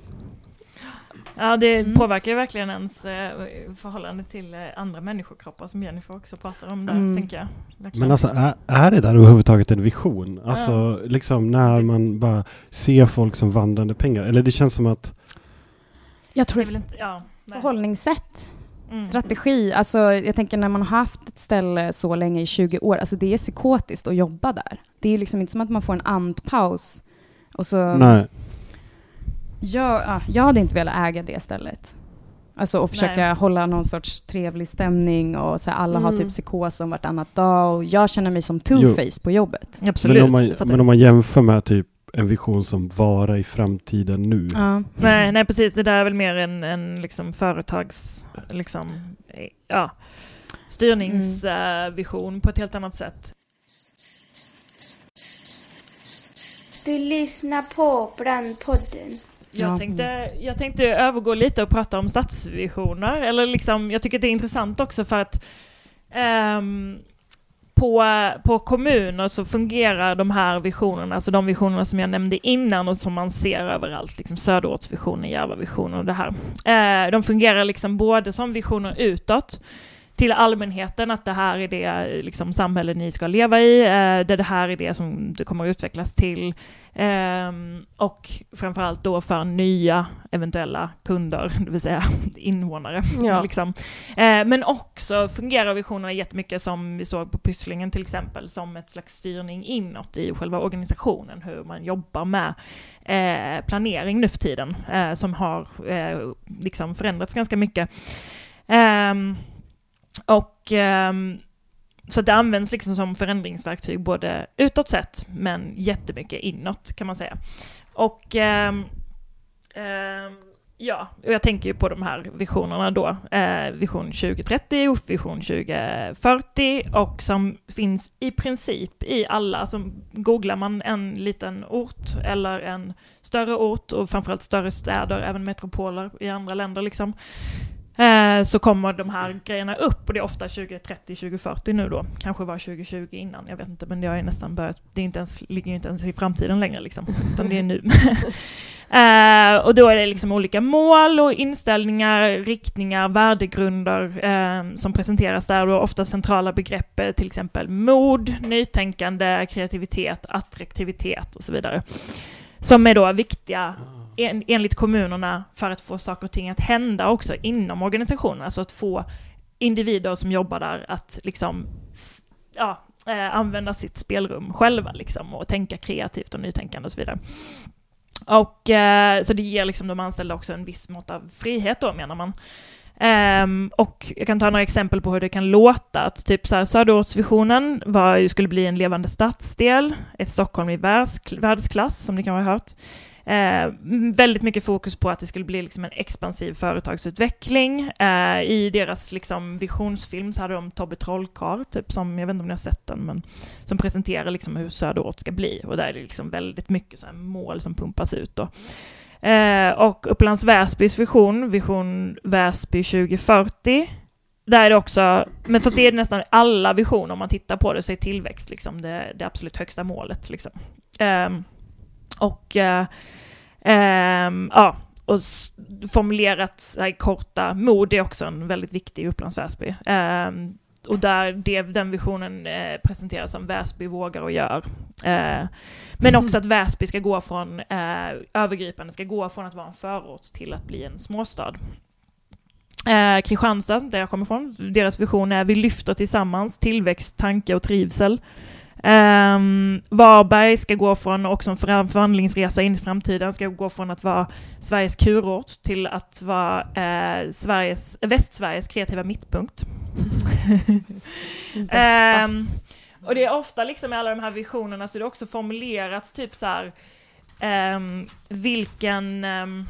Ja, det Mm. påverkar ju verkligen ens eh, förhållande till eh, andra människokroppar som Jennifer också pratar om där, Mm. tänker jag. Verkligen. Men alltså är, är det där överhuvudtaget en vision? Alltså liksom när man bara ser folk som vandrande pengar. Eller det känns som att Jag det tror är väl inte, ja. nej. förhållningssätt, Mm. strategi. Alltså jag tänker när man har haft ett ställe så länge i 20 år, alltså det är psykotiskt att jobba där. Det är liksom inte som att man får en andpaus. Och så, nej. Jag, ja, jag hade inte velat äga det stället. Alltså och försöka Nej. hålla någon sorts trevlig stämning och så här, alla har Mm. typ psykos om vartannat dag och jag känner mig som two-face på jobbet. Absolut. Men om, man, men om man jämför med typ en vision som vara i framtiden nu. Ja. Nej, nej, precis. Det där är väl mer en, en liksom företags... Liksom, ja, styrningsvision på ett helt annat sätt. Du lyssnar på Brandpodden. Jag, Ja. tänkte, jag tänkte övergå lite och prata om stadsvisioner. Eller liksom, jag tycker det är intressant också för att ehm, på, på kommuner så fungerar de här visionerna, alltså de visionerna som jag nämnde innan och som man ser överallt, liksom söderortsvisionen, Järvavisionen och det här. Eh, de fungerar liksom både som visioner utåt, till allmänheten att det här är det liksom, samhälle ni ska leva i, eh, det, här är det som det kommer att utvecklas till. Eh, och framförallt då för nya eventuella kunder, det vill säga invånare. Ja. liksom. eh, men också fungerar visionerna jättemycket som vi såg på Pysslingen till exempel, som ett slags styrning inåt i själva organisationen, hur man jobbar med eh, planering nu för tiden, eh, som har eh, liksom förändrats ganska mycket. Ehm, och um, så det används liksom som förändringsverktyg både utåt sett men jättemycket inåt kan man säga. Och um, ja, och jag tänker ju på de här visionerna då. Eh, vision 2030 och vision 2040 och som finns i princip i alla. Som googlar man en liten ort eller en större ort och framförallt större städer, även metropoler i andra länder liksom eh, så kommer de här grejerna upp och det är ofta 2030, 2040 nu då. Kanske var 2020 innan, jag vet inte, men det har ju nästan börjat, det är inte ens, ligger inte ens i framtiden längre liksom, utan det är nu. eh, och då är det liksom olika mål och inställningar, riktningar, värdegrunder eh, som presenteras där och ofta centrala begrepp, till exempel mod, nytänkande, kreativitet, attraktivitet och så vidare. Som är då viktiga en, enligt kommunerna för att få saker och ting att hända också inom organisationen. Alltså att få individer som jobbar där att liksom ja, eh, använda sitt spelrum själva liksom och tänka kreativt och nytänkande och så vidare. Och eh, så det ger liksom de anställda också en viss mått av frihet då menar man. Um, och jag kan ta några exempel på hur det kan låta. Att typ så här, Söderortsvisionen var, skulle bli en levande stadsdel, ett Stockholm i världsklass som ni kan ha hört. Eh, väldigt mycket fokus på att det skulle bli liksom en expansiv företagsutveckling. Eh, I deras liksom, visionsfilm så hade de Tobbe Trollkarl, typ, som, jag vet inte om ni har sett den, men som presenterar liksom hur söderort ska bli. Och där är det liksom väldigt mycket så här mål som pumpas ut. Då. Eh, och Upplands Väsbys vision, Vision Väsby 2040, där är det också, men fast det är nästan alla visioner om man tittar på det så är tillväxt liksom det, det absolut högsta målet. Liksom. Ehm, och eh, ehm, ja, och formulerat här, korta mod är också en väldigt viktig i Upplands Väsby. Ehm, och där det, den visionen eh, presenteras som Väsby vågar och gör. Eh, men också att Väsby ska gå från, eh, övergripande ska gå från att vara en förort till att bli en småstad. Eh, Kristianstad, där jag kommer ifrån, deras vision är vi lyfter tillsammans tillväxt, tanke och trivsel. Um, Varberg ska gå från, också en för- förvandlingsresa in i framtiden, ska gå från att vara Sveriges kurort till att vara eh, Sveriges, Västsveriges kreativa mittpunkt. Ehm, och det är ofta liksom i alla de här visionerna så är det också formulerats typ så här ehm, vilken ehm,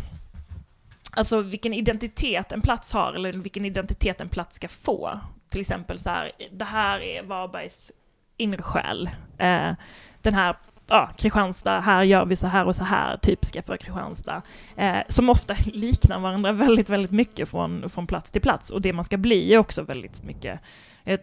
Alltså vilken identitet en plats har eller vilken identitet en plats ska få. Till exempel så här, det här är Varbergs inre själ. Eh, den här ja, Kristianstad, här gör vi så här och så här, typiska för Kristianstad. Eh, som ofta liknar varandra väldigt, väldigt mycket från, från plats till plats. Och det man ska bli är också väldigt mycket eh,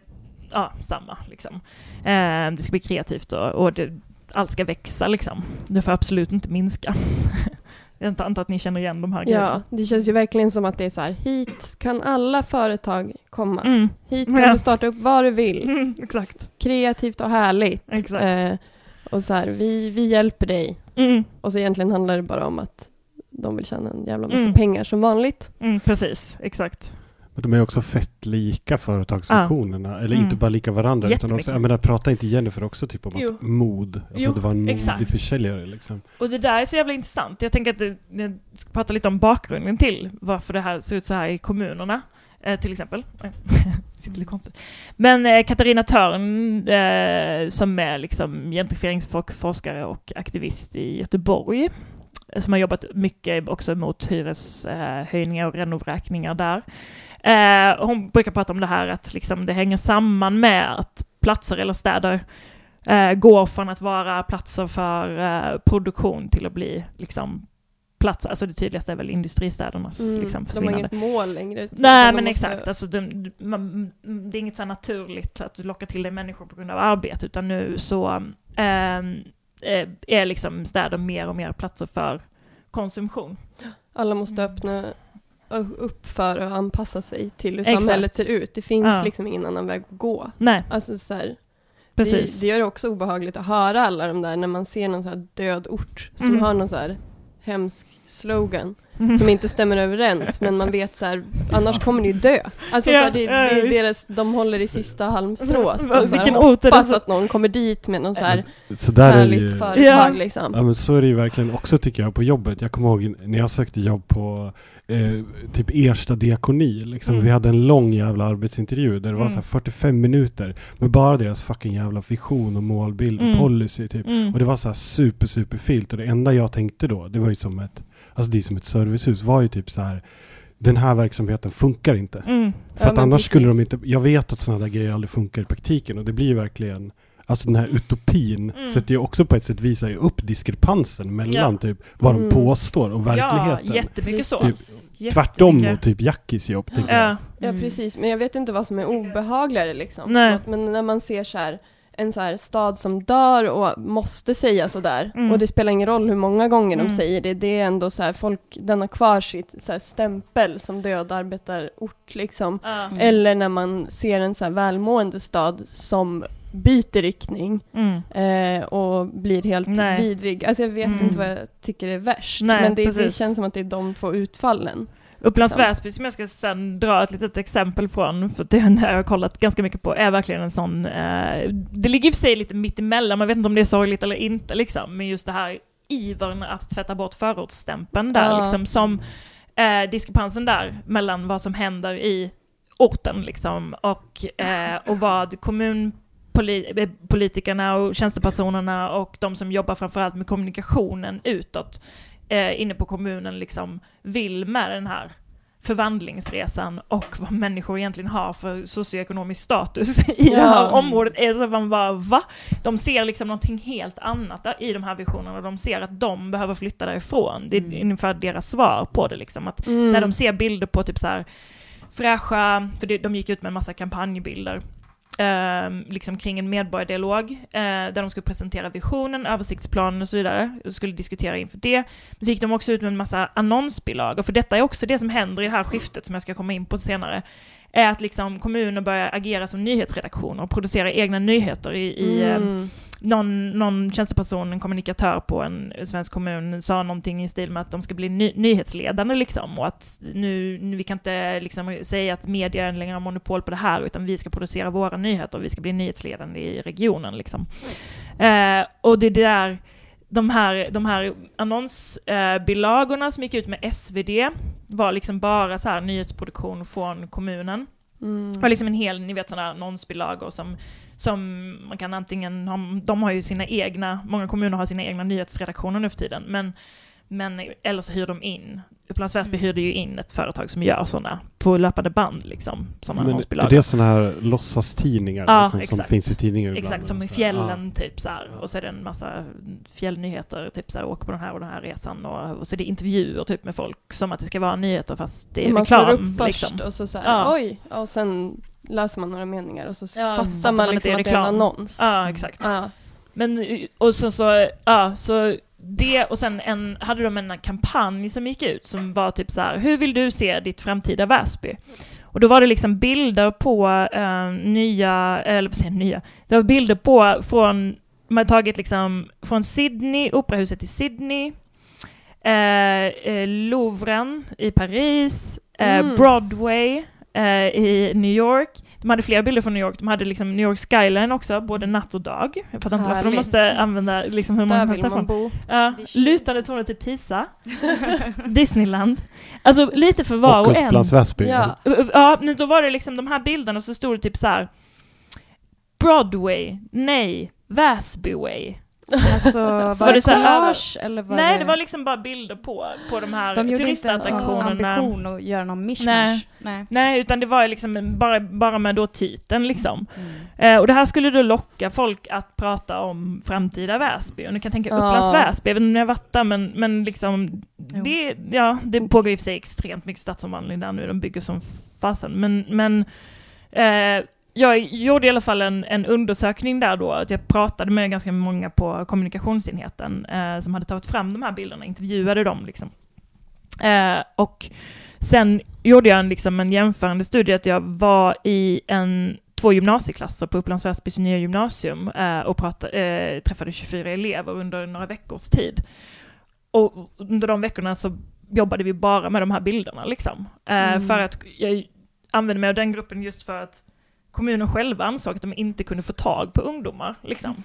ja, samma. Liksom. Eh, det ska bli kreativt och, och det, allt ska växa. Liksom. Det får absolut inte minska. Jag antar att ni känner igen de här Ja, grejerna. det känns ju verkligen som att det är så här, hit kan alla företag komma. Mm. Hit kan Ja. du starta upp vad du vill. Mm, exakt. Kreativt och härligt. exakt. Eh, och så här, vi, vi hjälper dig. Mm, Och så egentligen handlar det bara om att de vill tjäna en jävla massa Mm. pengar som vanligt. mm, precis, exakt. Men de är också fett lika företagsvisionerna. Eller Mm. inte bara lika varandra. Utan också, jag menar, pratar inte Jennifer också typ om Jo. att mod? Alltså Jo, det var en modig exakt. försäljare liksom. Och det där är så jävla intressant. Jag tänker att jag ska prata lite om bakgrunden till varför det här ser ut så här i kommunerna. Eh, till exempel. Oj, Sitter lite konstigt. Men eh, Katarina Törn, eh, som är liksom gentrifieringsforskare och aktivist i Göteborg, eh, som har jobbat mycket också mot hyreshöjningar och renovräkningar där. Eh, hon brukar prata om det här att liksom det hänger samman med att platser eller städer eh, går från att vara platser för eh, produktion till att bli liksom plats. Alltså det tydligaste är väl industristädernas Mm. liksom, De har försvinnande. inget mål längre. typ, Nej men måste- exakt, alltså, de, man, det är inget så naturligt att du lockar till dig människor på grund av arbete, utan nu så ehm, eh, är liksom städer mer och mer platser för konsumtion. Alla måste Mm. öppna upp för att anpassa sig till hur Exakt. samhället ser ut. Det finns Ja. liksom ingen annan väg att gå. Nej, Alltså så här, precis. Det, det gör det också obehagligt att höra alla de där när man ser någon så död ort som Mm. har någon så här hemsk slogan Mm. som inte stämmer överens men man vet så här annars kommer ni ju dö. Alltså Ja, så här, det, det är deras, de håller i sista halmstrået och så här, hoppas så- att någon kommer dit med någon så här Så där är det härligt ju... företag Ja. liksom. Ja men så är det ju verkligen också tycker jag på jobbet. Jag kommer ihåg när jag sökte jobb på eh, typ Ersta diakoni. Liksom. Mm. Vi hade en lång jävla arbetsintervju där det var Mm. så här 45 minuter med bara deras fucking jävla vision och målbild och Mm. policy typ. Mm. Och det var så här super super filt och det enda jag tänkte då, det var ju som ett, alltså det är som ett servicehus, var ju typ så här den här verksamheten funkar inte. Mm. För Ja, att annars skulle de precis. inte, jag vet att sådana där grejer aldrig funkar i praktiken och det blir ju verkligen Alltså den här utopin Mm. sätter ju också på ett sätt visar ju upp diskrepansen mellan Ja. typ vad Mm. de påstår och verkligheten. Ja, jättemycket så. Typ, Jättemycket. Tvärtom mot typ Jackis jobb tänker jag. Ja. Ja precis, men jag vet inte vad som är obehagligare liksom. Att, men när man ser så här en så här stad som dör och måste säga sådär. Mm. Och det spelar ingen roll hur många gånger de Mm. säger det. Det är ändå så här folk, den har kvar sitt så här stämpel som död arbetarort liksom. Mm. Eller när man ser en så här välmående stad som byter riktning Mm. eh, och blir helt Nej. vidrig. Alltså jag vet Mm. inte vad jag tycker är värst. Nej, men det, det känns som att det är de två utfallen. Upplands Liksom. Väsby som jag ska sen dra ett litet exempel från, för det har jag kollat ganska mycket på, är verkligen en sån, eh, det ligger i och för sig lite mitt emellan, man vet inte om det är sorgligt eller inte liksom, men just det här ivern att tvätta bort förortsstämpeln där Ja. liksom, som eh, diskrepansen där mellan vad som händer i orten liksom och, eh, och vad kommunpolitikerna och tjänstepersonerna och de som jobbar framförallt med kommunikationen utåt eh, inne på kommunen liksom vill med den här förvandlingsresan och vad människor egentligen har för socioekonomisk status i det här Ja. området är så man bara va? De ser liksom någonting helt annat i de här visionerna de ser att de behöver flytta därifrån. Det är Mm. ungefär deras svar på det liksom. Att Mm. när de ser bilder på typ så här fräscha, för de gick ut med en massa kampanjbilder, eh, liksom kring en medborgardialog, eh, där de skulle presentera visionen, översiktsplanen och så vidare, och skulle diskutera inför det. Men så gick de också ut med en massa annonsbilagor, för detta är också det som händer i det här skiftet som jag ska komma in på senare, är att liksom kommuner börjar agera som nyhetsredaktioner och producera egna nyheter i, i ehm, Mm någon, någon tjänsteperson, en kommunikatör på en svensk kommun sa någonting i stil med att de ska bli ny, nyhetsledande liksom och att nu, nu vi kan inte liksom säga att media längre har monopol på det här utan vi ska producera våra nyheter och vi ska bli nyhetsledande i regionen liksom. Eh, och det där de här, de här annonsbilagorna som gick ut med SvD var liksom bara så här nyhetsproduktion från kommunen. Mm. Och liksom en hel, ni vet sådana annonsbilagor som, som man kan antingen ha, de har ju sina egna, många kommuner har sina egna nyhetsredaktioner nu för tiden, men, men eller så hyr de in, Upplands Väsby Mm. hyrde ju in ett företag som gör sådana på löpande band liksom, sådana Men är annonsbilagor. det sådana här låtsastidningar Ja, liksom, som exakt. finns i tidningar ibland? Exakt, som i fjällen typ så här. Och så är det en massa fjällnyheter, typ så här, åker på den här och den här resan. Och, och så är det intervjuer typ med folk, som att det ska vara nyheter fast det är man slår reklam. upp först liksom. och så, så här, Ja. oj, och sen läser man några meningar och så Ja, fattar man man att liksom det är att det är en annons. Ja, exakt. Ja. Men, och sen så, ja, så det och sen en, hade de en kampanj som gick ut som var typ så här, hur vill du se ditt framtida Väsby? Och då var det liksom bilder på eh, nya, eller vad säger nya, det var bilder på från, man har tagit liksom från Sydney, operahuset i Sydney, eh, eh, Louvren i Paris, eh, Mm. Broadway eh, i New York. De hade flera bilder från New York. De hade liksom New York skyline också, både natt och dag. Jag fattar inte varför de måste använda liksom hur många Där man bo. Ja, Vision. lutande tornet till Pisa. Disneyland. Alltså lite för var Och och en. Väsby. Ja. Ja, men då var det liksom de här bilderna så stod det typ så här. Broadway, nej, Väsbyway. Alltså, Så var, var det det collage eller var Nej, det var liksom bara bilder på, på de här De gjorde inte ens någon turistattraktionerna. ambition att göra någon mishmash. Nej. Nej. Nej, utan det var ju liksom bara, bara med då titeln liksom. Mm. Eh, och det här skulle då locka folk att prata om framtida Väsby. Och ni kan tänka Ja. Upplands Väsby, jag vet inte om ni har varit där, men, men liksom Jo. det, ja, det pågår i och för sig extremt mycket stadsomvandling där nu, de bygger som fasen. Men, men eh, jag gjorde i alla fall en, en undersökning där då, att jag pratade med ganska många på kommunikationsenheten eh, som hade tagit fram de här bilderna, intervjuade dem liksom. Eh, och sen gjorde jag en, liksom, en jämförande studie, att jag var i en, två gymnasieklasser på Upplands Väsbys nya gymnasium eh, och pratade, eh, träffade 24 elever under några veckors tid. Och under de veckorna så jobbade vi bara med de här bilderna liksom. Eh, Mm. För att jag använde mig av den gruppen just för att kommunen själva ansåg att de inte kunde få tag på ungdomar liksom.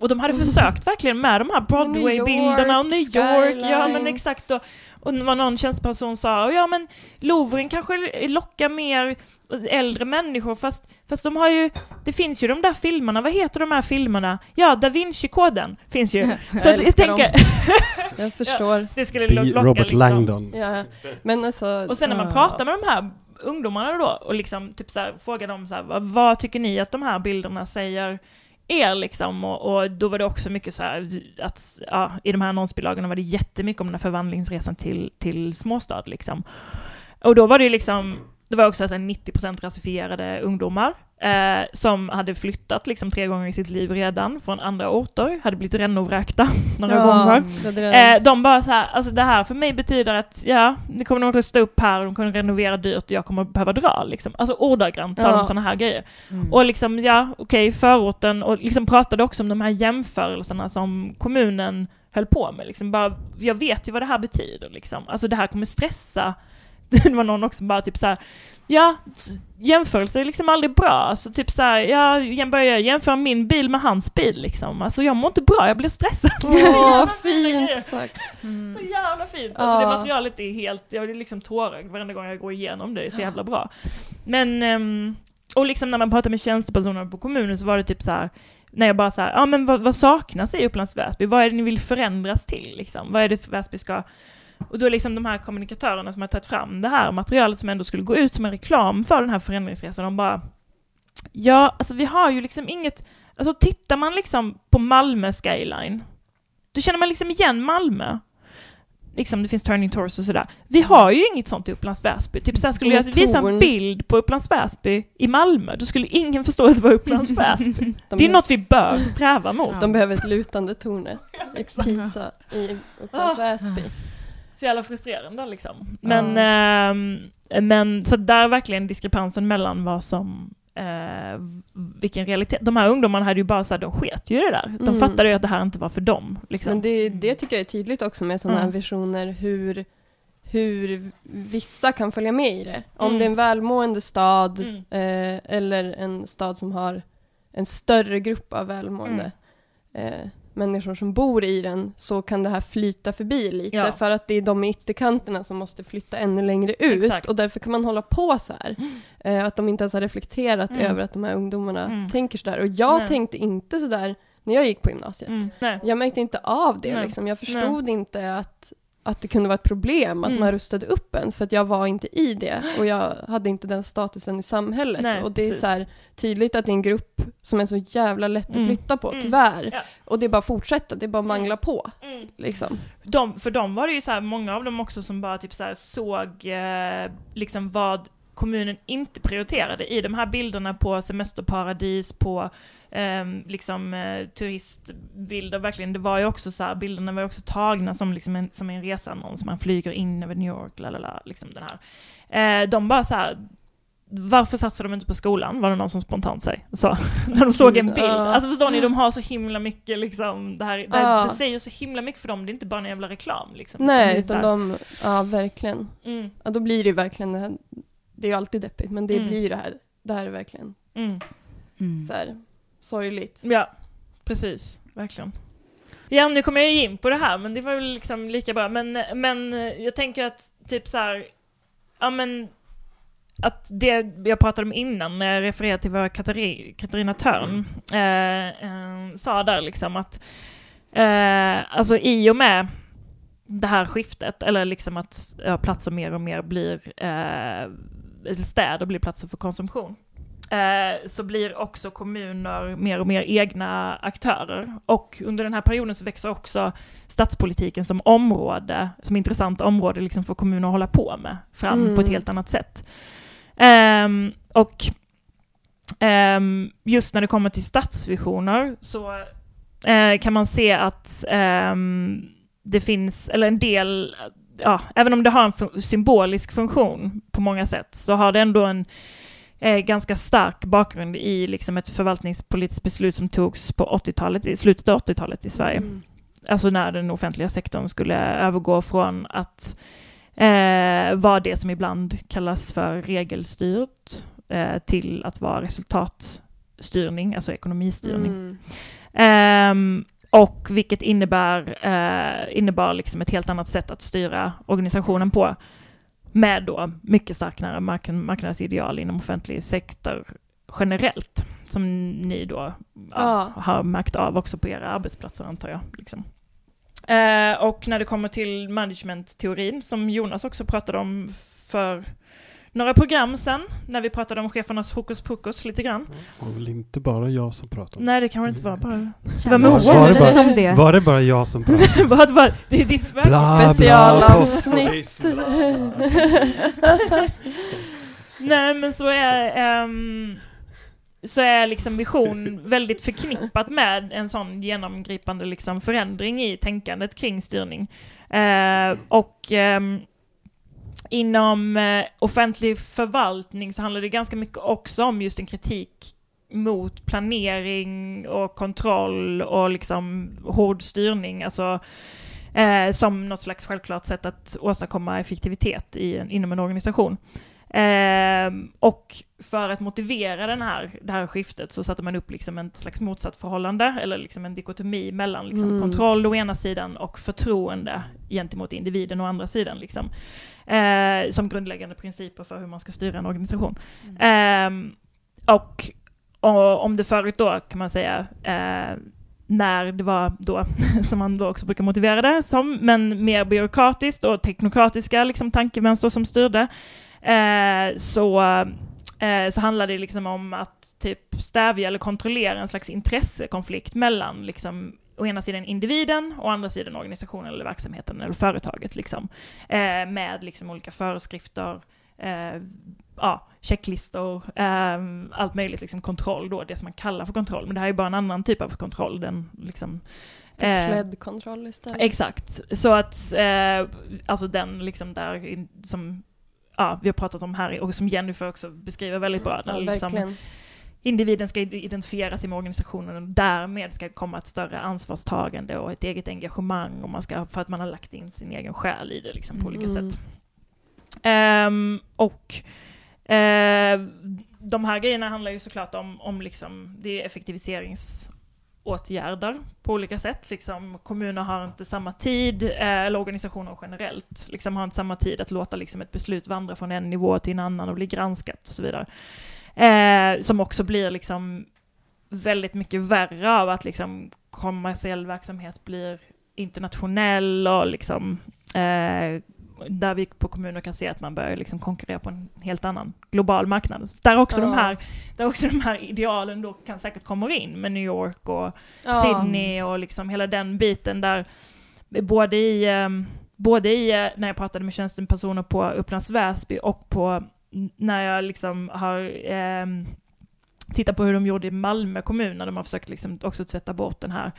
Och de hade försökt verkligen med de här Broadway-bilderna och New York, ja men exakt. Och, och var någon tjänsteperson sa, ja men Louvren kanske lockar mer äldre människor, fast, fast de har ju, det finns ju de där filmerna, vad heter de här filmerna? Ja, Da Vinci-koden finns ju. Så Jag jag tänker, Jag förstår. det skulle locka Robert liksom. Langdon. Ja. Men alltså... Och sen när man pratar med de här ungdomarna då och liksom typ så här, frågar dem så här, vad, vad tycker ni att de här bilderna säger er liksom? Och, och då var det också mycket så här att ja, i de här annonsbilagorna var det jättemycket om den här förvandlingsresan till, till småstad liksom. Och då var det ju liksom, det var också alltså 90% rasifierade ungdomar eh, som hade flyttat liksom tre gånger i sitt liv redan från andra orter, hade blivit renovräkta några gånger. det är- Eh, de bara så här, alltså det här för mig betyder att ja, det kommer de rusta upp här, och de kommer renovera dyrt och jag kommer behöva dra liksom. Alltså ordagrant sa Ja. de sådana här grejer. Mm. Och liksom, ja, okej, förorten och liksom pratade också om de här jämförelserna som kommunen höll på med. Liksom bara, jag vet ju vad det här betyder liksom. Alltså det här kommer stressa. Det var någon också bara typ så här, ja, jämförelse är liksom aldrig bra. Alltså typ så här, ja, jag börjar jämföra min bil med hans bil liksom. Alltså jag mår inte bra, jag blir stressad. Åh, fint. Mm. Så jävla fint! Alltså Ja. det materialet är helt, jag är liksom tårögd varenda gång jag går igenom det, det är så jävla bra. Men, ehm, och liksom när man pratar med tjänstepersoner på kommunen så var det typ så här när jag bara så här, ja men vad, vad saknas i Upplands Väsby? Vad är det ni vill förändras till liksom? Vad är det Väsby ska... Och då liksom de här kommunikatörerna som har tagit fram det här materialet som ändå skulle gå ut som en reklam för den här förändringsresan, de bara Ja, alltså vi har ju liksom inget, alltså tittar man liksom på Malmö skyline, då känner man liksom igen Malmö. Liksom det finns Turning Torso och sådär. Vi har ju inget sånt i Upplands Väsby. Typ sen skulle jag visa en bild på Upplands Väsby i Malmö, då skulle ingen förstå att det var Upplands Väsby. De, Det är något vi bör sträva mot. de behöver ett lutande tornet. Kisa i Upplands Väsby. Så jävla frustrerande liksom. Men, ehm, men så där är verkligen diskrepansen mellan vad som eh, vilken realitet. De här ungdomarna hade ju bara såhär, de sket ju det där. De Mm. fattade ju att det här inte var för dem. Liksom. Men det, det tycker jag är tydligt också med sådana här Mm. visioner, hur, hur vissa kan följa med i det. Om Mm. det är en välmående stad Mm. eh, eller en stad som har en större grupp av välmående Mm. eh, människor som bor i den, så kan det här flyta förbi lite, Ja. för att det är de i ytterkanterna som måste flytta ännu längre ut, Exakt. och därför kan man hålla på så här. Eh, att de inte ens har reflekterat Mm. över att de här ungdomarna Mm. tänker så där. Och jag Nej. tänkte inte så där när jag gick på gymnasiet. Mm. Nej. Jag märkte inte av det Nej. liksom. Jag förstod inte att, att det kunde vara ett problem att Mm. man rustade upp ens, för att jag var inte i det och jag hade inte den statusen i samhället. Nej, och det är precis. så här tydligt att det är en grupp som är så jävla lätt att Mm. flytta på, Mm. tyvärr. Ja. Och det är bara att fortsätta, det är bara att mangla på. Mm. Liksom. De, för dem var det ju så här, många av dem också som bara typ så såg eh, liksom vad kommunen inte prioriterade i de här bilderna på semesterparadis, på eh, liksom eh, turistbilder, verkligen. Det var ju också så här, bilderna var ju också tagna som liksom en, som en reseannons, man flyger in över New York, lalala, liksom den här. Eh, de bara så här, varför satsar de inte på skolan? Var det någon som spontant sa. När de såg en bild. Ja. Alltså förstår ni, de har så himla mycket liksom, det här, det, Ja. det säger så himla mycket för dem, det är inte bara en jävla reklam liksom. Nej, så utan här- de, ja verkligen. Mm, Ja, då blir det ju verkligen det här, det är ju alltid deppigt, men det Mm. blir ju det här, det här är verkligen mm. Mm. så här sorgligt. Ja, precis. Verkligen. Ja, nu kommer jag ju in på det här, men det var väl liksom lika bra. Men, men jag tänker att typ så här, ja men att det jag pratade om innan, när jag refererade till vad Katari, Katarina Törn eh, eh, sa där liksom att Eh, alltså i och med det här skiftet, eller liksom att ja, platser mer och mer blir, eh, städer blir platser för konsumtion, eh, så blir också kommuner mer och mer egna aktörer. Och under den här perioden så växer också stadspolitiken som område, som intressant område liksom för kommuner att hålla på med, fram Mm. på ett helt annat sätt. Ehm, och ehm, just när det kommer till stadsvisioner så eh, kan man se att ehm, det finns, eller en del, ja, även om det har en symbolisk funktion på många sätt, så har det ändå en eh, ganska stark bakgrund i liksom ett förvaltningspolitiskt beslut som togs på 80-talet, i slutet av 80-talet i Sverige. Mm. Alltså när den offentliga sektorn skulle övergå från att eh, vara det som ibland kallas för regelstyrt eh, till att vara resultatstyrning, alltså ekonomistyrning. Mm. Ehm, och vilket innebär, eh, innebar liksom ett helt annat sätt att styra organisationen på. Med då mycket starkare mark marknadsideal inom offentlig sektor generellt. Som ni då ja, Ja. har märkt av också på era arbetsplatser antar jag. Liksom. Eh, och när det kommer till managementteorin som Jonas också pratade om för några program sen, när vi pratade om chefernas hokus pokus lite grann. Det var väl inte bara jag som pratade om Nej, det kan väl inte vara bara... Det var Moa. Var det bara- det. Var det bara jag som pratade? Var det? är ditt spöke. Specialavsnitt. Nej, men så är... ehm, så är liksom vision väldigt förknippat med en sån genomgripande liksom förändring i tänkandet kring styrning. Eh, och ehm, inom eh, offentlig förvaltning så handlar det ganska mycket också om just en kritik mot planering och kontroll och liksom hård styrning. Alltså, eh, som något slags självklart sätt att åstadkomma effektivitet i, en- inom en organisation. Ehm, och för att motivera den här, det här skiftet så satte man upp liksom ett slags motsatsförhållande, eller liksom en dikotomi mellan liksom Mm. kontroll å ena sidan och förtroende gentemot individen å andra sidan. Liksom. Eh, som grundläggande principer för hur man ska styra en organisation. Ehm, och, och om det förut då kan man säga, eh, när det var då, som man då också brukar motivera det som, men mer byråkratiskt och teknokratiska liksom, tankemönster som styrde, eh, så, eh, så handlade det liksom om att typ stävja eller kontrollera en slags intressekonflikt mellan liksom, å ena sidan individen och å andra sidan organisationen eller verksamheten eller företaget. Liksom, eh, med liksom, olika föreskrifter, eh, ja, checklistor, eh, allt möjligt liksom kontroll då, det som man kallar för kontroll. Men det här är bara en annan typ av kontroll. Den liksom, eh, Förklädd kontroll istället. Exakt. Så att, eh, alltså den liksom där in- som ja, vi har pratat om här och som Jennifer också beskriver väldigt bra. Ja, liksom verkligen. Individen ska identifiera sig med organisationen och därmed ska komma ett större ansvarstagande och ett eget engagemang och man ska, för att man har lagt in sin egen själ i det liksom, på olika Mm. sätt. Ehm, och eh, de här grejerna handlar ju såklart om, om liksom, det är effektiviseringsåtgärder på olika sätt. Liksom, kommuner har inte samma tid, eh, eller organisationer generellt, liksom, har inte samma tid att låta liksom, ett beslut vandra från en nivå till en annan och bli granskat och så vidare. Eh, som också blir liksom väldigt mycket värre av att liksom kommersiell verksamhet blir internationell och liksom eh, där vi på kommuner kan se att man börjar liksom konkurrera på en helt annan global marknad. Där också, de Ja. här, där också de här idealen då kan säkert kommer in med New York och Ja. Sydney och liksom hela den biten där både i, ehm, både i eh, när jag pratade med tjänstepersoner på Upplands Väsby och på när jag liksom har eh, tittat på hur de gjorde i Malmö kommun när de har försökt liksom också tvätta bort den här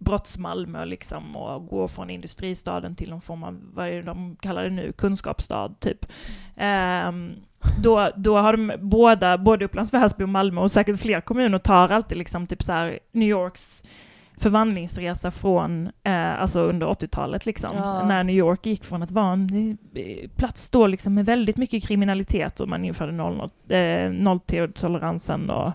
brottsmalmö liksom och gå från industristaden till någon form av, vad är det de kallar det nu, kunskapsstad typ. Um, då, då har de båda, både Upplands Väsby och Malmö och säkert fler kommuner tar alltid liksom typ så här New Yorks förvandlingsresa från, eh, alltså under 80-talet liksom, Ja. när New York gick från att vara en eh, plats då liksom med väldigt mycket kriminalitet och man införde noll, eh, nolltoleransen och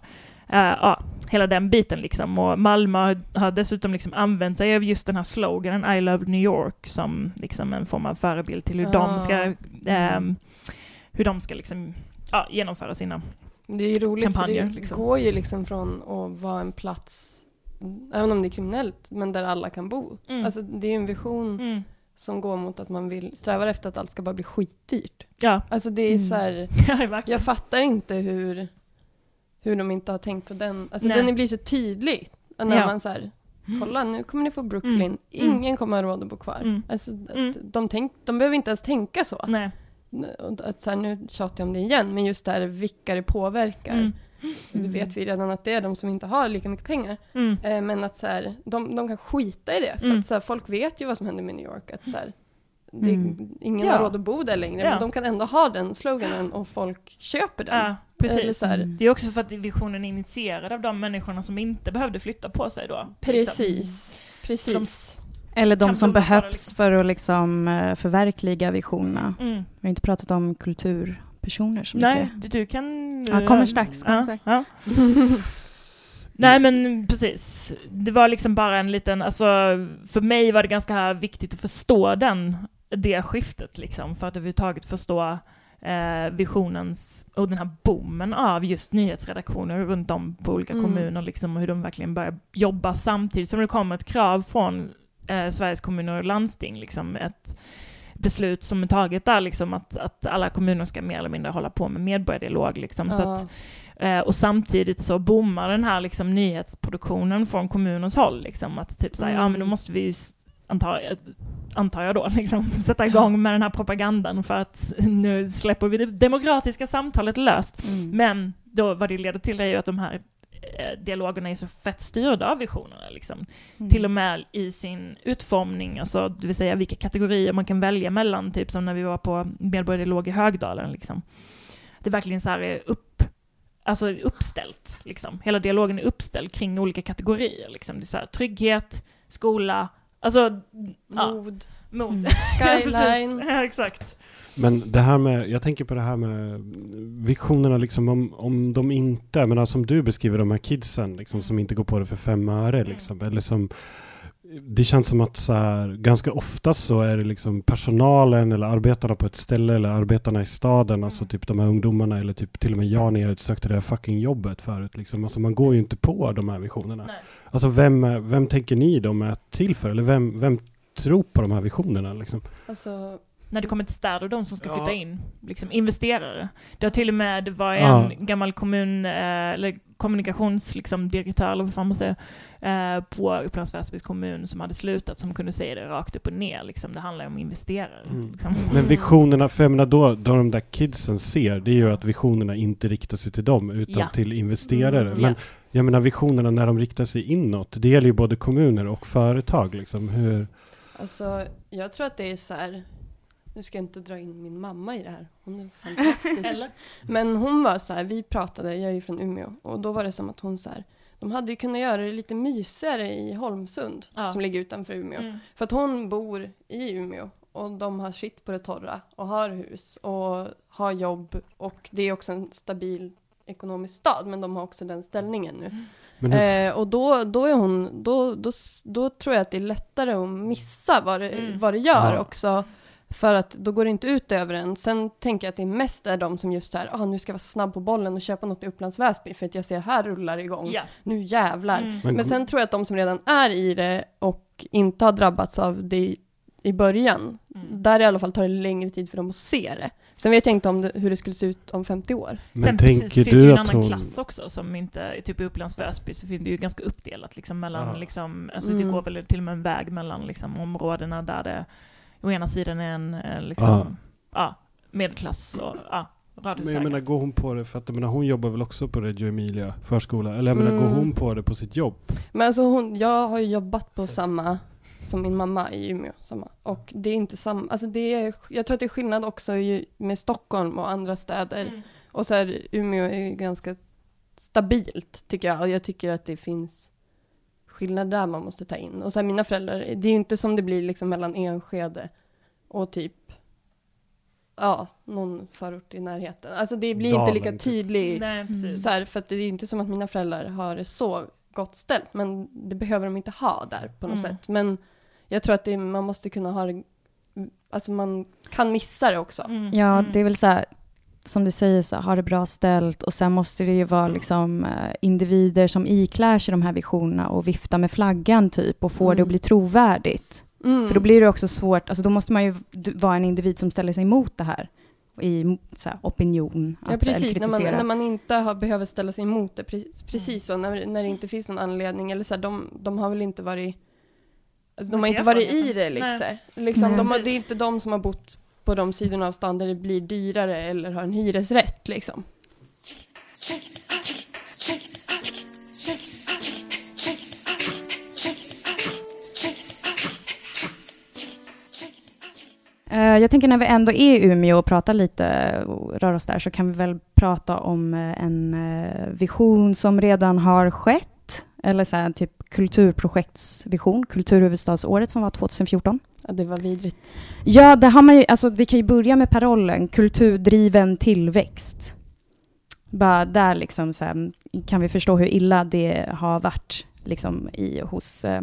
eh, ja, hela den biten liksom. Och Malmö har- dessutom liksom använt sig av just den här sloganen I love New York som liksom en form av förebild till hur de Ah. ska, ehm, hur de ska liksom, ja, genomföra sina Det är ju roligt kampanjer, för det liksom. går ju liksom från att vara en plats även om det är kriminellt, men där alla kan bo. Mm. Alltså det är en vision Mm. som går mot att man vill sträva efter att allt ska bara bli skitdyrt. Ja, Alltså det är Mm. så här, ja jag fattar inte hur, hur de inte har tänkt på den. Alltså Nej. den blir så tydlig. När Ja. man så här, kolla nu kommer ni få Brooklyn, Mm. ingen kommer ha råd att bo kvar. Mm. Alltså, Mm. de, tänk, de behöver inte ens tänka så. Nej. Att så här, nu tjatar jag om det igen, men just där vilka det påverkar. Mm. Det vet vi redan att det är de som inte har lika mycket pengar. Mm. Eh, men att så här, de, de kan skita i det. För Mm. att så här, folk vet ju vad som händer med New York. Att så här, det, Mm. Ingen Ja. har råd att bo där längre. Ja. Men de kan ändå ha den sloganen och folk köper den. Ja, precis. Eller så här, Mm. Det är också för att visionen är initierad av de människorna som inte behövde flytta på sig då. liksom. Precis. Precis. Eller de som behövs liksom. för att liksom eh, förverkliga visionerna. Mm. Vi har inte pratat om kulturpersoner så Nej, du, du kan... Ja, kommer strax, kommer Ja, strax. ja. Nej men precis. Det var liksom bara en liten, alltså för mig var det ganska viktigt att förstå den, det skiftet liksom, för att överhuvudtaget förstå eh, visionens och den här boomen av just nyhetsredaktioner runt om på olika Mm. kommuner liksom och hur de verkligen börjar jobba samtidigt som det kommer ett krav från eh, Sveriges kommuner och landsting liksom ett beslut som är taget där liksom att, att alla kommuner ska mer eller mindre hålla på med medborgardialog liksom så Ja. att Eh, och samtidigt så bommar den här liksom, nyhetsproduktionen från kommunens håll. Liksom, att typ såhär, Mm. ja men då måste vi ju, antar, jag- antar jag då, liksom, sätta igång med den här propagandan för att nu släpper vi det demokratiska samtalet löst. Mm. Men då vad det leder till är ju att de här eh, dialogerna är så fett styrda av visionerna. Liksom. Mm. Till och med i sin utformning, alltså, det vill säga vilka kategorier man kan välja mellan, typ som när vi var på medborgardialog i Högdalen. Liksom. Det är verkligen så här eh, upp, alltså uppställt. Liksom. Hela dialogen är uppställd kring olika kategorier. Liksom. Det är så här, trygghet, skola, alltså ja, Mod, mod. Mm. Skyline. ja, exakt. Men det här med, jag tänker på det här med visionerna liksom om, om de inte, men som du beskriver de här kidsen liksom som inte går på det för fem öre liksom, eller som det känns som att så här, ganska ofta så är det liksom personalen eller arbetarna på ett ställe eller arbetarna i staden, alltså typ de här ungdomarna eller typ till och med jag när jag sökte det här fucking jobbet förut liksom. Alltså man går ju inte på de här visionerna. Nej. Alltså vem, vem tänker ni de är till för? Eller vem, vem tror på de här visionerna liksom? Alltså, När det kommer till städer, de som ska Ja. flytta in, liksom investerare. Det har till och med, det var en Ja. gammal kommun, eh, eller kommunikationsdirektör, liksom, direktör, eller vad fan man säger, eh, på Upplands Väsbys kommun som hade slutat, som kunde säga det rakt upp och ner. Liksom. Det handlar om investerare. Mm. Liksom. Men visionerna, för jag menar då, då de där kidsen ser, det är ju att visionerna inte riktar sig till dem utan Ja. till investerare. Mm, Men ja. jag menar visionerna när de riktar sig inåt, det gäller ju både kommuner och företag liksom. Hur, alltså, jag tror att det är så här. Nu ska jag inte dra in min mamma i det här. Hon är fantastisk. Men hon var så här, vi pratade, jag är ju från Umeå, och då var det som att hon så här, de hade ju kunnat göra det lite mysigare i Holmsund, Ja. som ligger utanför Umeå. Mm. För att hon bor i Umeå och de har sitt på det torra och har hus och har jobb och det är också en stabil ekonomisk stad, men de har också den ställningen nu. hur, Eh, och då, då är hon, då, då, då tror jag att det är lättare att missa vad det, Mm. vad det gör Ja. också. För att då går det inte ut över en. Sen tänker jag att det mest är de som just så här, ah, nu ska jag vara snabb på bollen och köpa något i Upplands Väsby för att jag ser här rullar igång. Ja. Nu jävlar. Mm. Men- Men sen tror jag att de som redan är i det och inte har drabbats av det i, i början, Mm. där i alla fall tar det längre tid för dem att se det. Sen vet jag inte om det, hur det skulle se ut om 50 år. men Sen precis, tänker finns ju du en annan hon... klass också som inte, typ i Upplands Väsby så finns det ju ganska uppdelat liksom mellan, Ja. liksom, alltså Mm. det går väl till och med en väg mellan liksom områdena där det å ena sidan är en eh, liksom, ja. medelklass och ja, Men jag radhusägare. menar, går hon på det för att jag menar, hon jobbar väl också på Reggio Emilia förskola? Eller jag menar, Mm. går hon på det på sitt jobb? Men alltså hon, jag har ju jobbat på samma som min mamma i Umeå. Samma. Och det är inte samma, alltså det är, jag tror att det är skillnad också i, med Stockholm och andra städer. Mm. Och så här, Umeå är ju ganska stabilt tycker jag. Och jag tycker att det finns skillnader där man måste ta in. Och så här, mina föräldrar, det är ju inte som det blir liksom mellan Enskede och typ Ja, någon förort i närheten. Alltså det blir inte lika Dalen, typ. tydligt. Nej, precis. Så här, för att det är inte som att mina föräldrar har det så gott ställt, men det behöver de inte ha där på något Mm. sätt. Men jag tror att det, man måste kunna ha alltså man kan missa det också. Mm, Ja, mm. det är väl så här, som du säger, så ha det bra ställt och sen måste det ju vara liksom eh, individer som iklär sig de här visionerna och vifta med flaggan typ och få det att Mm. bli trovärdigt. Mm. För då blir det också svårt, alltså då måste man ju vara en individ som ställer sig emot det här i så här, opinion. Ja, eller precis. När man, när man inte har, behöver ställa sig emot det. Pre- Precis så, när, när det inte finns någon anledning. Eller så här, de, de har väl inte varit... Alltså, de har inte varit i det liksom. liksom Nej. de har, det är inte de som har bott på de sidorna av stan där det blir dyrare eller har en hyresrätt liksom. Eh, Jag tänker när vi ändå är i Umeå och pratar lite och rör oss där så kan vi väl prata om eh, en eh, vision som redan har skett. Eller så här, typ kulturprojektsvision, Kulturhuvudstadsåret som var 2014. Ja, det var vidrigt. Ja, det har man ju, alltså vi kan ju börja med parollen kulturdriven tillväxt. Bara där liksom så här, kan vi förstå hur illa det har varit liksom i, hos eh,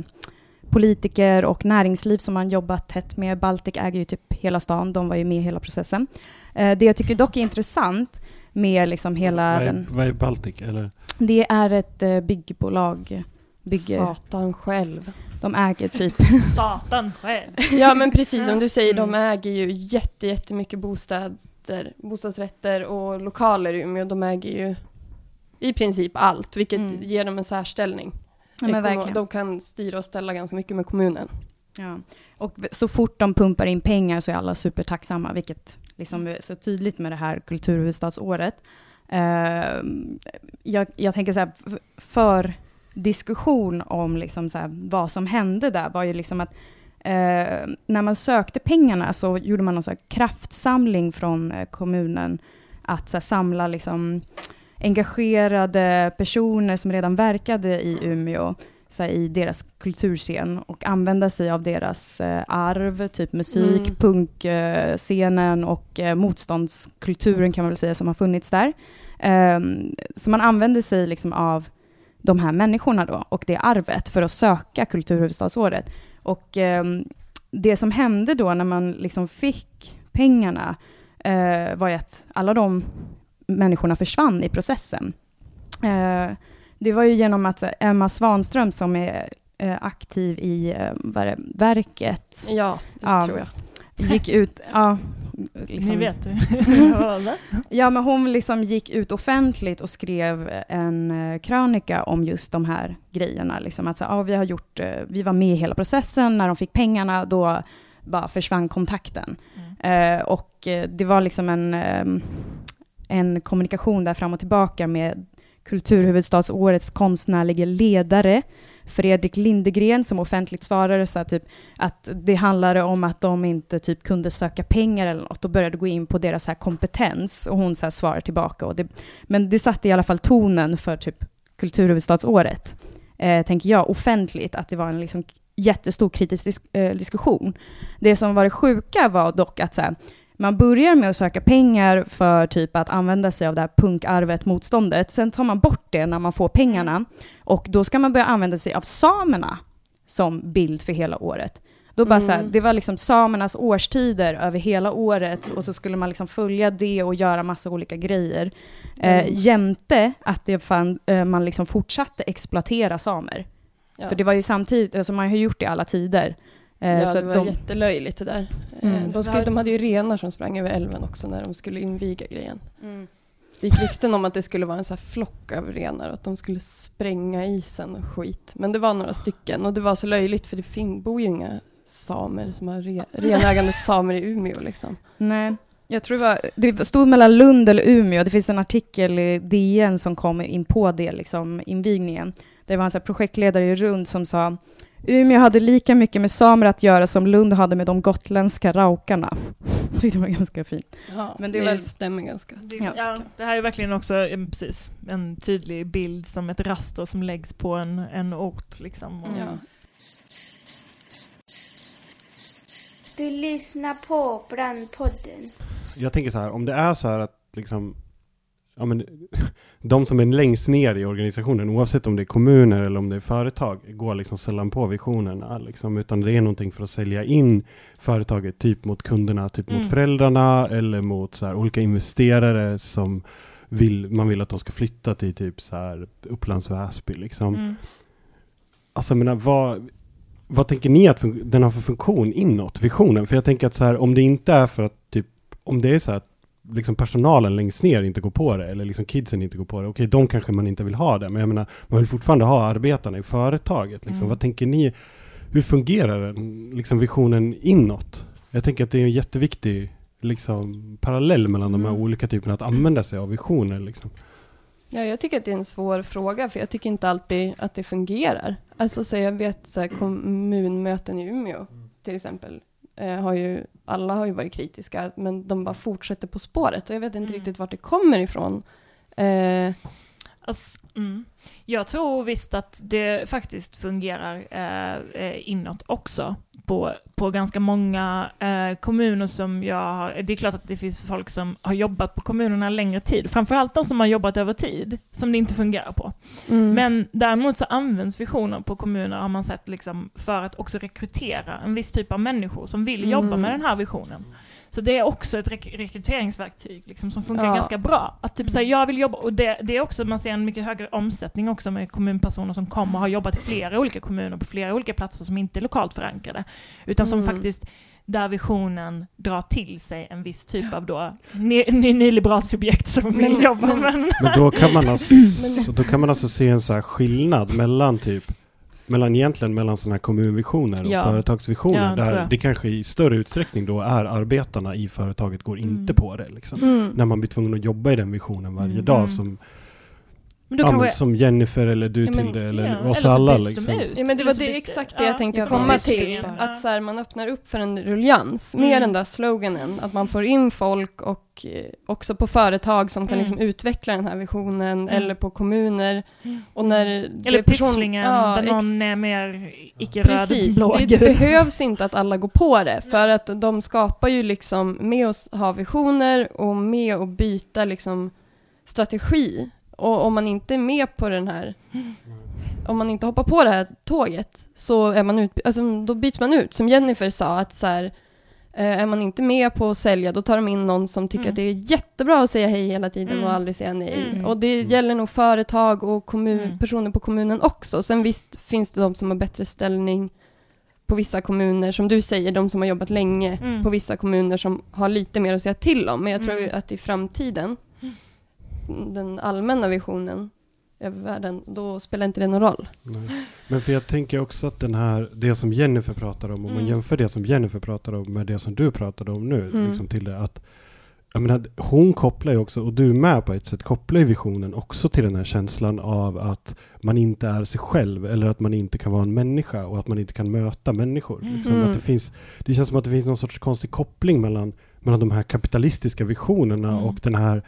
politiker och näringsliv som man jobbat tätt med. Baltic äger ju typ hela stan, de var ju med i hela processen. Eh, det jag tycker dock är intressant med liksom hela vad, är, den, vad är Baltic? Eller? Det är ett eh, byggbolag, bygger, Satan själv. de äger typ Satan själv. Ja men precis som du säger, de Mm. äger ju jätte, jättemycket bostäder, bostadsrätter och lokaler i Umeå. De äger ju i princip allt, vilket Mm. ger dem en särställning. Ja, men Ekono- verkligen. De kan styra och ställa ganska mycket med kommunen. Ja. Och så fort de pumpar in pengar så är alla supertacksamma, vilket liksom är så tydligt med det här kulturhuvudstadsåret. Eh, jag, jag tänker så här, för diskussion om liksom så här, vad som hände där var ju liksom att eh, när man sökte pengarna så gjorde man någon så kraftsamling från eh, kommunen att så här, samla liksom engagerade personer som redan verkade i Umeå så här, i deras kulturscen och använda sig av deras eh, arv, typ musik, Mm. punkscenen och eh, motståndskulturen kan man väl säga som har funnits där. Ehm, så man använde sig liksom av de här människorna då och det arvet för att söka kulturhuvudstadsåret. Och ehm, det som hände då när man liksom fick pengarna eh, var ju att alla de människorna försvann i processen. Eh, det var ju genom att Emma Svanström som är eh, aktiv i eh, vad det, verket Ja, det Ja. tror jag. gick ut, ja, Ni liksom, vet. Vad? ja men hon liksom gick ut offentligt och skrev en eh, krönika om just de här grejerna. Liksom att så, ja, vi har gjort, eh, vi var med i hela processen, när de fick pengarna då bara försvann kontakten. Mm. Eh, och eh, det var liksom en, en kommunikation där fram och tillbaka med Kulturhuvudstadsårets konstnärliga ledare Fredrik Lindegren som offentligt svarade så typ att det handlade om att de inte typ kunde söka pengar eller något och började gå in på deras här kompetens och hon så här svarade tillbaka. Och det, men det satte i alla fall tonen för typ Kulturhuvudstadsåret, eh, tänker jag, offentligt, att det var en liksom jättestor kritisk disk eh, diskussion. Det som var det sjuka var dock att så här, man börjar med att söka pengar för typ att använda sig av det här punkarvet, motståndet. Sen tar man bort det när man får pengarna. Och då ska man börja använda sig av samerna som bild för hela året. Då bara Mm. så här, det var liksom samernas årstider över hela året och så skulle man liksom följa det och göra massa olika grejer. Eh, Mm. jämte att det fan, eh, man liksom fortsatte exploatera samer. Ja. För det var ju samtidigt, alltså man har gjort det i alla tider. Eh, Ja, så det var de, jättelöjligt det där. Mm. Eh, De, skulle, de hade ju renar som sprang över älven också när de skulle inviga grejen. Mm. Det gick rykten om att det skulle vara en så här flock av renar och att de skulle spränga isen och skit. Men det var några stycken och det var så löjligt för det bor ju inga samer som har re- renägande samer i Umeå liksom. Nej, jag tror det var, det stod mellan Lund eller Umeå. Det finns en artikel i DN som kom in på det, liksom invigningen. Det var en så här projektledare i Rund som sa Umeå hade lika mycket med samer att göra som Lund hade med de gotländska raukarna. Jag tyckte det var ganska fint. Ja, Men det, det är väl- stämmer ganska. Det, Ja. ja, det här är verkligen också eh, precis, en tydlig bild som ett raster som läggs på en, en ort. Liksom. Och, Ja. Du lyssnar på Brandpodden. Jag tänker så här, om det är så här att liksom ja, men, de som är längst ner i organisationen, oavsett om det är kommuner eller om det är företag, går liksom sällan på visionerna. Liksom, utan det är någonting för att sälja in företaget typ mot kunderna, typ Mm. mot föräldrarna eller mot så här, olika investerare som vill, man vill att de ska flytta till typ så här Upplands Väsby. Liksom. Mm. Alltså menar, vad, vad tänker ni att den har för funktion inåt, visionen? För jag tänker att så här, om det inte är för att typ, om det är så här att liksom personalen längst ner inte går på det, eller liksom kidsen inte går på det, okej, de kanske man inte vill ha det, men jag menar, man vill fortfarande ha arbetarna i företaget. Liksom. Mm. Vad tänker ni, hur fungerar den, liksom visionen inåt? Jag tänker att det är en jätteviktig liksom, parallell mellan de här Mm. olika typerna att använda sig av visioner. Liksom. Ja, jag tycker att det är en svår fråga, för jag tycker inte alltid att det fungerar. Alltså, så jag vet så här, kommunmöten i Umeå, till exempel, eh, har ju, alla har ju varit kritiska, men de bara fortsätter på spåret, och jag vet inte Mm. riktigt vart det kommer ifrån. Eh, Alltså, mm. Jag tror visst att det faktiskt fungerar eh, eh, inåt också. På, på ganska många eh, kommuner som jag har, det är klart att det finns folk som har jobbat på kommunerna längre tid, framförallt de som har jobbat över tid, som det inte fungerar på. mm. Men däremot så används visioner på kommuner, har man sett, liksom, för att också rekrytera en viss typ av människor som vill jobba Mm. med den här visionen. Så det är också ett rek rekryteringsverktyg liksom, som funkar Ja. ganska bra. Att typ säga jag vill jobba, och det, det är också, man ser en mycket högre omsättning också med kommunpersoner som kommer och har jobbat i flera olika kommuner på flera olika platser som inte är lokalt förankrade. Utan som Mm. faktiskt där visionen drar till sig en viss typ av då ny, ny, nyliberalt subjekt som vill Men- jobba men- Men då kan man alltså, då kan man alltså se en så här skillnad mellan typ mellan egentligen mellan sådana här kommunvisioner och Ja. företagsvisioner. Ja, där det kanske i större utsträckning då är arbetarna i företaget går Mm. inte på det. Liksom. Mm. När man blir tvungen att jobba i den visionen varje Mm. dag som, Men då ja, men kanske, som Jennifer eller du Ja, men- Tilde eller ja, oss eller så alla. Liksom. ut. Ja, men det var det byts exakt det jag tänkte ja, komma till. Att så här, man öppnar upp för en ruljans med Mm. den där sloganen. Att man får in folk och eh, också på företag som kan Mm. liksom utveckla den här visionen. Mm. Eller på kommuner. Mm. Och när det Eller Pysslingen, Ja, där någon ex- är mer icke-röd, Precis, blå, det, behövs inte att alla går på det. För att de skapar ju liksom med att ha visioner och med att byta liksom strategi. Och om man inte är med på den här, om man inte hoppar på det här tåget, så är man ut, alltså, då byts man ut. Som Jennifer sa, att så här, eh, är man inte med på att sälja, då tar de in någon som tycker Mm. att det är jättebra att säga hej hela tiden Mm. och aldrig säga nej. Mm. Och det Mm. gäller nog företag och kommun, Mm. personer på kommunen också. Sen visst finns det de som har bättre ställning på vissa kommuner, som du säger, de som har jobbat länge Mm. på vissa kommuner som har lite mer att säga till om. Men jag tror Mm. att i framtiden. Den allmänna visionen över världen, då spelar inte det någon roll. Nej. Men för jag tänker också att den här, det som Jennifer pratar om, om man Mm. jämför det som Jennifer pratar om med det som du pratade om nu, Mm. liksom till det att jag menar, hon kopplar ju också, och du med på ett sätt, kopplar ju visionen också till den här känslan av att man inte är sig själv eller att man inte kan vara en människa och att man inte kan möta människor. Liksom, Mm. att det, finns, det känns som att det finns någon sorts konstig koppling mellan, mellan de här kapitalistiska visionerna Mm. och den här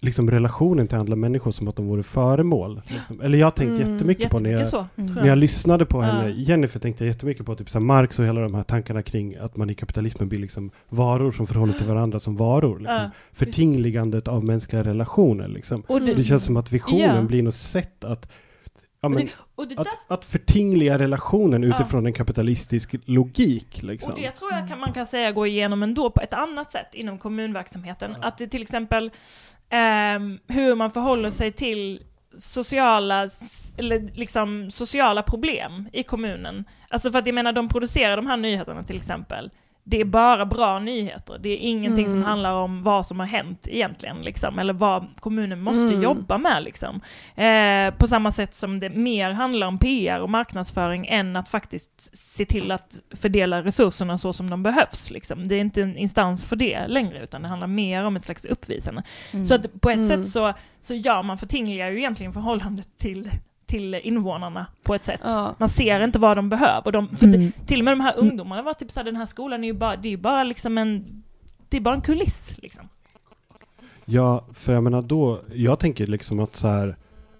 liksom relationen till andra människor som att de vore föremål. Liksom. Eller jag har tänkt Mm. jättemycket på när jag, Jättemycket så, Mm. tror när jag jag. lyssnade på Ja. henne, Jennifer tänkte jag jättemycket på typ så här Marx och hela de här tankarna kring att man i kapitalismen blir liksom varor som förhåller till varandra som varor. Liksom. Ja, Förtingligandet av mänskliga relationer. Liksom. och det, Det känns som att visionen Ja. blir något sätt att, ja, men, det, och det där att, att förtingliga relationen Ja. utifrån en kapitalistisk logik. Liksom. Och det tror jag kan, man kan säga går igenom ändå på ett annat sätt inom kommunverksamheten. Att det till exempel eh, hur man förhåller sig till sociala, eller liksom sociala problem i kommunen. Alltså för att jag menar, de producerar de här nyheterna till exempel. Det är bara bra nyheter. Det är ingenting som Mm. handlar om vad som har hänt egentligen, liksom, eller vad kommunen måste Mm. jobba med. Liksom. Eh, på samma sätt som det mer handlar om PR och marknadsföring än att faktiskt se till att fördela resurserna så som de behövs. Liksom. Det är inte en instans för det längre, utan det handlar mer om ett slags uppvisande. Mm. Så att på ett Mm. sätt så, så ja, man förtingligar ju egentligen förhållandet till, till invånarna på ett sätt. Ja. Man ser inte vad de behöver. De, för Mm. det, till och med de här ungdomarna var typ såhär, den här skolan är ju bara, det är ju bara liksom en, det är bara en kuliss liksom. Ja, för jag menar då, jag tänker liksom att så här,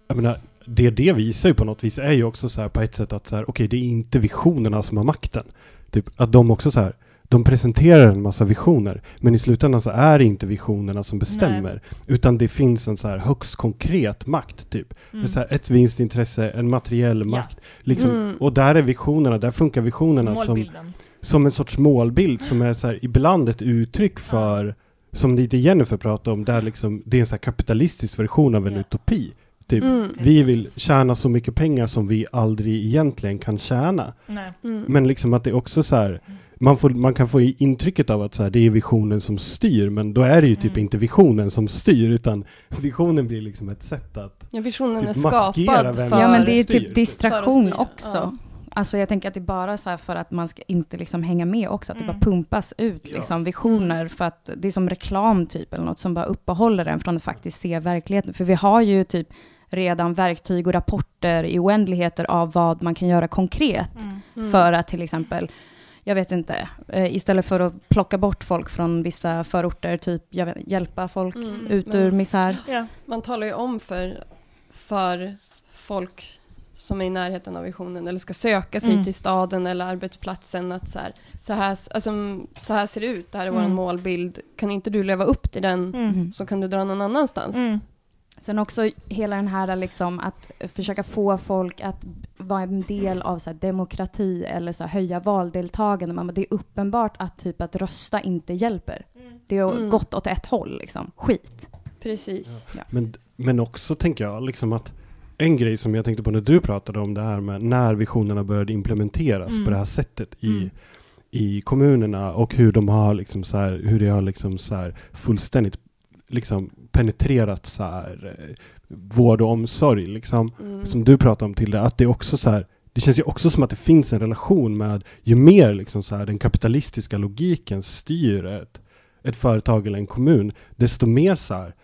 jag menar, det det visar ju på något vis är ju också så här på ett sätt att så här, okej, det är inte visionerna som har makten. Typ att de också så här, de presenterar en massa visioner, men i slutändan så är det inte visionerna som bestämmer, utan det finns en så här högst konkret makt, typ. Mm. Här, ett vinstintresse, en materiell Ja. makt. Liksom, Mm. Och där är visionerna, där funkar visionerna som, Målbilden. som en sorts målbild som är så här, ibland ett uttryck för, som lite Jennifer pratade om, där liksom, det är en så här kapitalistisk version av en Ja. utopi. Typ, Mm. vi vill tjäna så mycket pengar som vi aldrig egentligen kan tjäna. Nej. Men liksom att det är också så här, man, får, man kan få intrycket av att så här, det är visionen som styr, men då är det ju typ Mm. inte visionen som styr, utan visionen blir liksom ett sätt att Ja, visionen Typ är maskera skapad vem för... Ja men det är styr. typ distraktion att styra, också. ja. Alltså jag tänker att det är bara så här för att man ska inte liksom hänga med också, att det Mm. bara pumpas ut Ja. liksom visioner för att det är som reklam typ eller något som bara uppehåller en från att faktiskt se verkligheten. För vi har ju typ redan verktyg och rapporter i oändligheter av vad man kan göra konkret Mm. Mm. för att till exempel jag vet inte, eh, istället för att plocka bort folk från vissa förorter, typ jag vet, hjälpa folk Mm, ut men- ur misär. Ja. Man talar ju om för, för folk som är i närheten av visionen eller ska söka sig Mm. till staden eller arbetsplatsen att så här, så här, alltså, mm, så här ser det ut, det här är Mm. vår målbild. Kan inte du leva upp till den Mm. så kan du dra någon annanstans. Mm. Sen också hela den här liksom att försöka få folk att vara en del av så här demokrati eller så här höja valdeltagande. Man Det är uppenbart att typ att rösta inte hjälper. Det har Mm. gått åt ett håll liksom. Skit. Precis. Men, men också tänker jag liksom att en grej som jag tänkte på när du pratade om det här med när visionerna började implementeras Mm. på det här sättet i, Mm. i kommunerna och hur de har liksom så här, hur det har liksom så här fullständigt liksom penetrerat så här eh, vård och omsorg liksom. Mm. Som du pratade om till det, att det också så här det känns ju också som att det finns en relation med ju mer liksom så här, den kapitalistiska logiken styr ett, ett företag eller en kommun, desto mer så här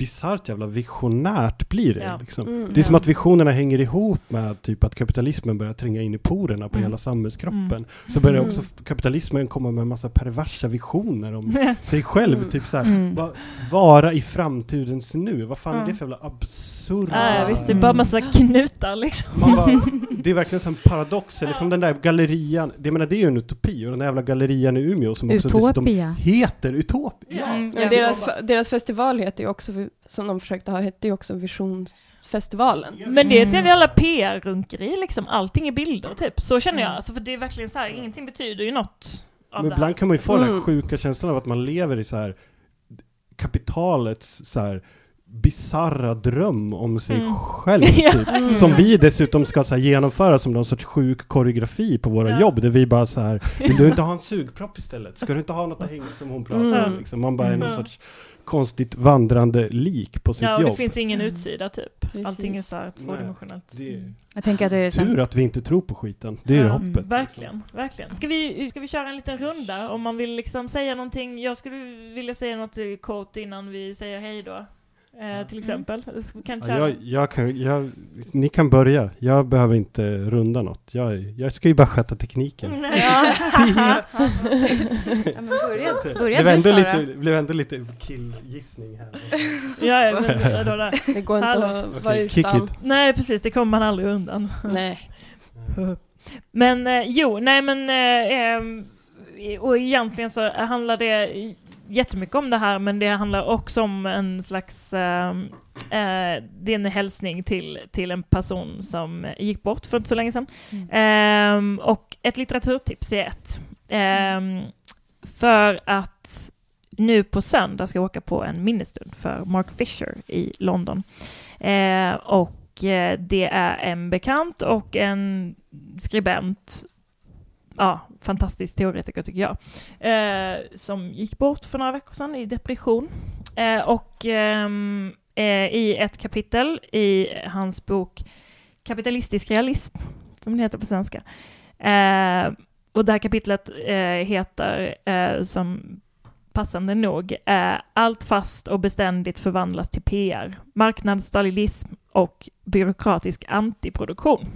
bisarrt jävla visionärt blir det. Ja. Liksom. Mm. Det är som Ja. att visionerna hänger ihop med typ att kapitalismen börjar tränga in i porerna på Mm. hela samhällskroppen. Mm. Så börjar Mm. också kapitalismen komma med en massa perversa visioner om sig själv. Mm. Typ så här, Mm. va, vara i framtidens nu. Vad fan är det för jävla absurda... Ja, visst, det är bara massa knutar liksom. Man bara, det är verkligen som en paradox, eller som den där gallerian, det, menar, det är ju en utopi, och den där jävla gallerian i Umeå som också dessutom heter Utopia. Ja. deras, deras festival heter ju också, som de försökte ha, hette ju också Visionsfestivalen. Men det är Mm. sen jävla PR-runkeri liksom, allting är bilder typ. Så känner jag, Mm. alltså, för det är verkligen så här, ingenting betyder ju något av Men ibland kan man ju få den här Mm. sjuka känslan av att man lever i så här kapitalets så här bisarra dröm om sig Mm. själv. Typ. Mm. Som vi dessutom ska så här, genomföra som någon sorts sjuk koreografi på våra Ja. jobb, där vi bara så här, vill du inte ha en sugpropp istället? Ska du inte ha något att hänga som hon pratar om? Mm. Liksom. Man bara är någon Mm. sorts konstigt vandrande lik på sitt Ja, och det jobb. finns ingen utsida typ. Precis. Allting är så här tvådimensionellt. Det är Jag tänker att det är så tur att vi inte tror på skiten. Det är Ja, hoppet. liksom. Verkligen, verkligen. Ska vi, ska vi köra en liten runda om man vill liksom säga någonting? Jag skulle vilja säga något kort innan vi säger hej då. Eh, till exempel. Vi Kan Ja, jag, jag kan, jag, ni kan börja. Jag behöver inte runda något. Jag, jag ska ju bara sköta tekniken. Nej. Ja. Ja, men börja, det börja blev ändå lite, blev ändå lite killgissning här. ja, men, då, då. Det går inte Hallå. att vara kick utan. Nej, precis. Det kommer man aldrig undan. Nej. Men eh, jo, nej men eh, ehm, och egentligen så handlar det jättemycket om det här men det handlar också om en slags ehm, eh, det är en hälsning till, till en person som gick bort för inte så länge sedan. Ehm, och ett litteraturtips är ett. Ehm, för att nu på söndag ska jag åka på en minnesstund för Mark Fisher i London. Eh, och eh, det är en bekant och en skribent, ja, fantastisk teoretiker tycker jag, eh, som gick bort för några veckor sedan i depression. Eh, och ehm, eh, i ett kapitel i hans bok Kapitalistisk realism, som den heter på svenska. Eh, och det här kapitlet eh, heter, eh, som passande nog, eh, Allt fast och beständigt förvandlas till PR, marknadsstalinism och byråkratisk antiproduktion.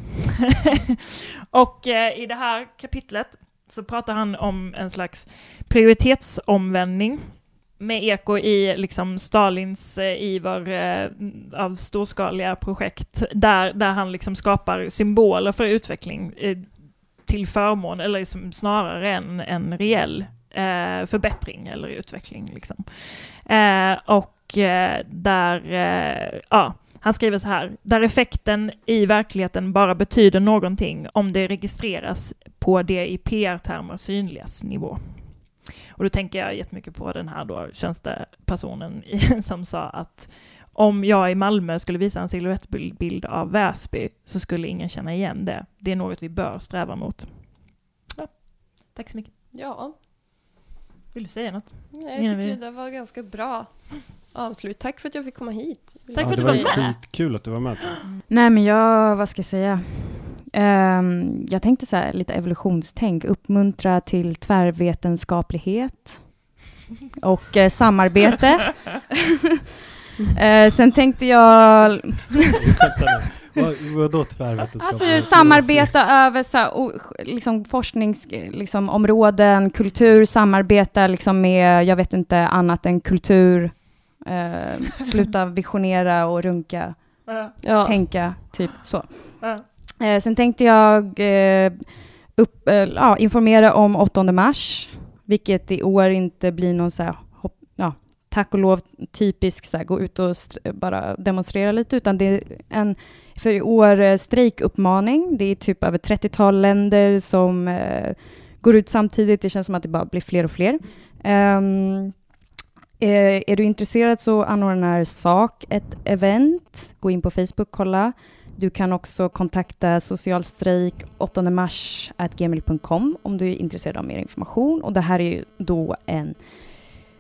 och eh, i det här kapitlet så pratar han om en slags prioritetsomvändning med eko i liksom Stalins eh, iver eh, av storskaliga projekt där, där han liksom skapar symboler för utveckling. Eh, till förmån, eller liksom snarare en, en reell eh, förbättring eller utveckling. Liksom. Eh, och eh, där, eh, ja, han skriver så här, där effekten i verkligheten bara betyder någonting om det registreras på det i PR-termer synligas nivå. Och då tänker jag jättemycket på den här då tjänstepersonen som sa att om jag i Malmö skulle visa en silhuettbild av Väsby så skulle ingen känna igen det. Det är något vi bör sträva mot. Ja. Tack så mycket. Ja, Vill du säga något? jag Innan tycker vi- det var ganska bra avslut. Tack för att jag fick komma hit. Tack för att det du var var med. skitkul att du var med. Nej men jag, vad ska jag säga? Ehm, jag tänkte så här, lite evolutionstänk, uppmuntra till tvärvetenskaplighet och eh, samarbete. Eh, sen tänkte jag vadå tvärvetenskap? alltså, samarbeta över så här, o, liksom, forskningsområden, liksom, områden, kultur, samarbeta liksom, med, jag vet inte, annat än kultur. Eh, sluta visionera och runka, Ja, tänka, typ så. ja. Eh, sen tänkte jag eh, upp, eh, ja, informera om 8 mars, vilket i år inte blir någon så här, hopp, ja, tack och lov typisk så här, gå ut och bara demonstrera lite, utan det är en för i år eh, strejkuppmaning. Det är typ över 30-tal länder som eh, går ut samtidigt. Det känns som att det bara blir fler och fler. Ehm, eh, är du intresserad så anordnar SAK ett event. Gå in på Facebook, kolla. Du kan också kontakta socialstrejk 8 mars gmail.com om du är intresserad av mer information. Och det här är ju då en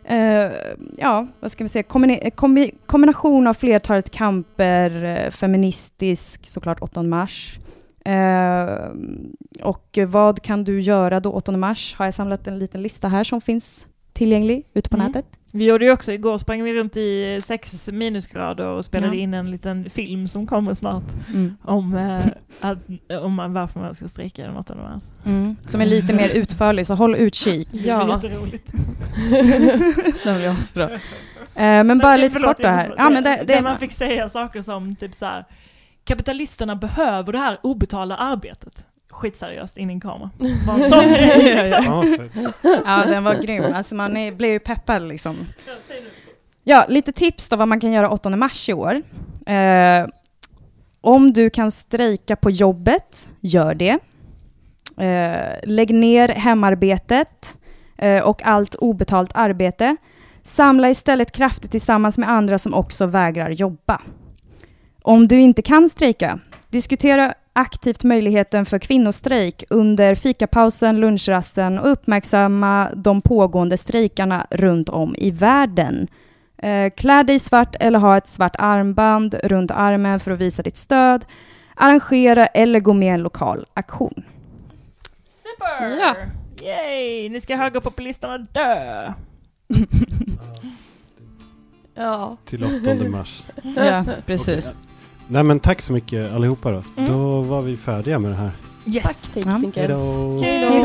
eh, ja, vad ska vi säga, kombine- kombi- kombination av flertalet kamper, eh, feministisk såklart 8 mars. Eh, och vad kan du göra då 8 mars? Har jag samlat en liten lista här som finns tillgänglig ute på Mm. nätet. Vi gjorde ju också igår, sprang vi runt i sex minusgrader och spelade Ja. in en liten film som kommer snart Mm. om, eh, att, om man, varför man ska strejka den 8 mars. Mm. Som är lite mer utförlig, så håll utkik. Det är ja. jätteroligt. Den blir asbra. Eh, men bara lite Förlåt, kort då här. Ja, men det, Där det, man fick säga saker som typ så här. kapitalisterna behöver det här obetalda arbetet. Skitseriöst in i en kamera. Bara en sån grej, liksom. Ja, fett. ja, den var grym. Alltså man är, blir ju peppad liksom. Ja, lite tips då vad man kan göra 8 mars i år. Eh, om du kan strejka på jobbet, gör det. Eh, lägg ner hemarbetet eh, och allt obetalt arbete. Samla istället krafter tillsammans med andra som också vägrar jobba. Om du inte kan strejka, diskutera aktivt möjligheten för kvinnostrejk under fikapausen, lunchrasten och uppmärksamma de pågående strejkarna runt om i världen. Eh, klä dig svart eller ha ett svart armband runt armen för att visa ditt stöd. Arrangera eller gå med i en lokal aktion. Super! Ja. Yay! Nu ska högerpopulisterna dö! ja. Till 8 mars. Ja, precis. Okej. Nej men tack så mycket allihopa då. Mm. Då var vi färdiga med det här. Yes! Tack, Ja. Tinker. Hejdå! Hej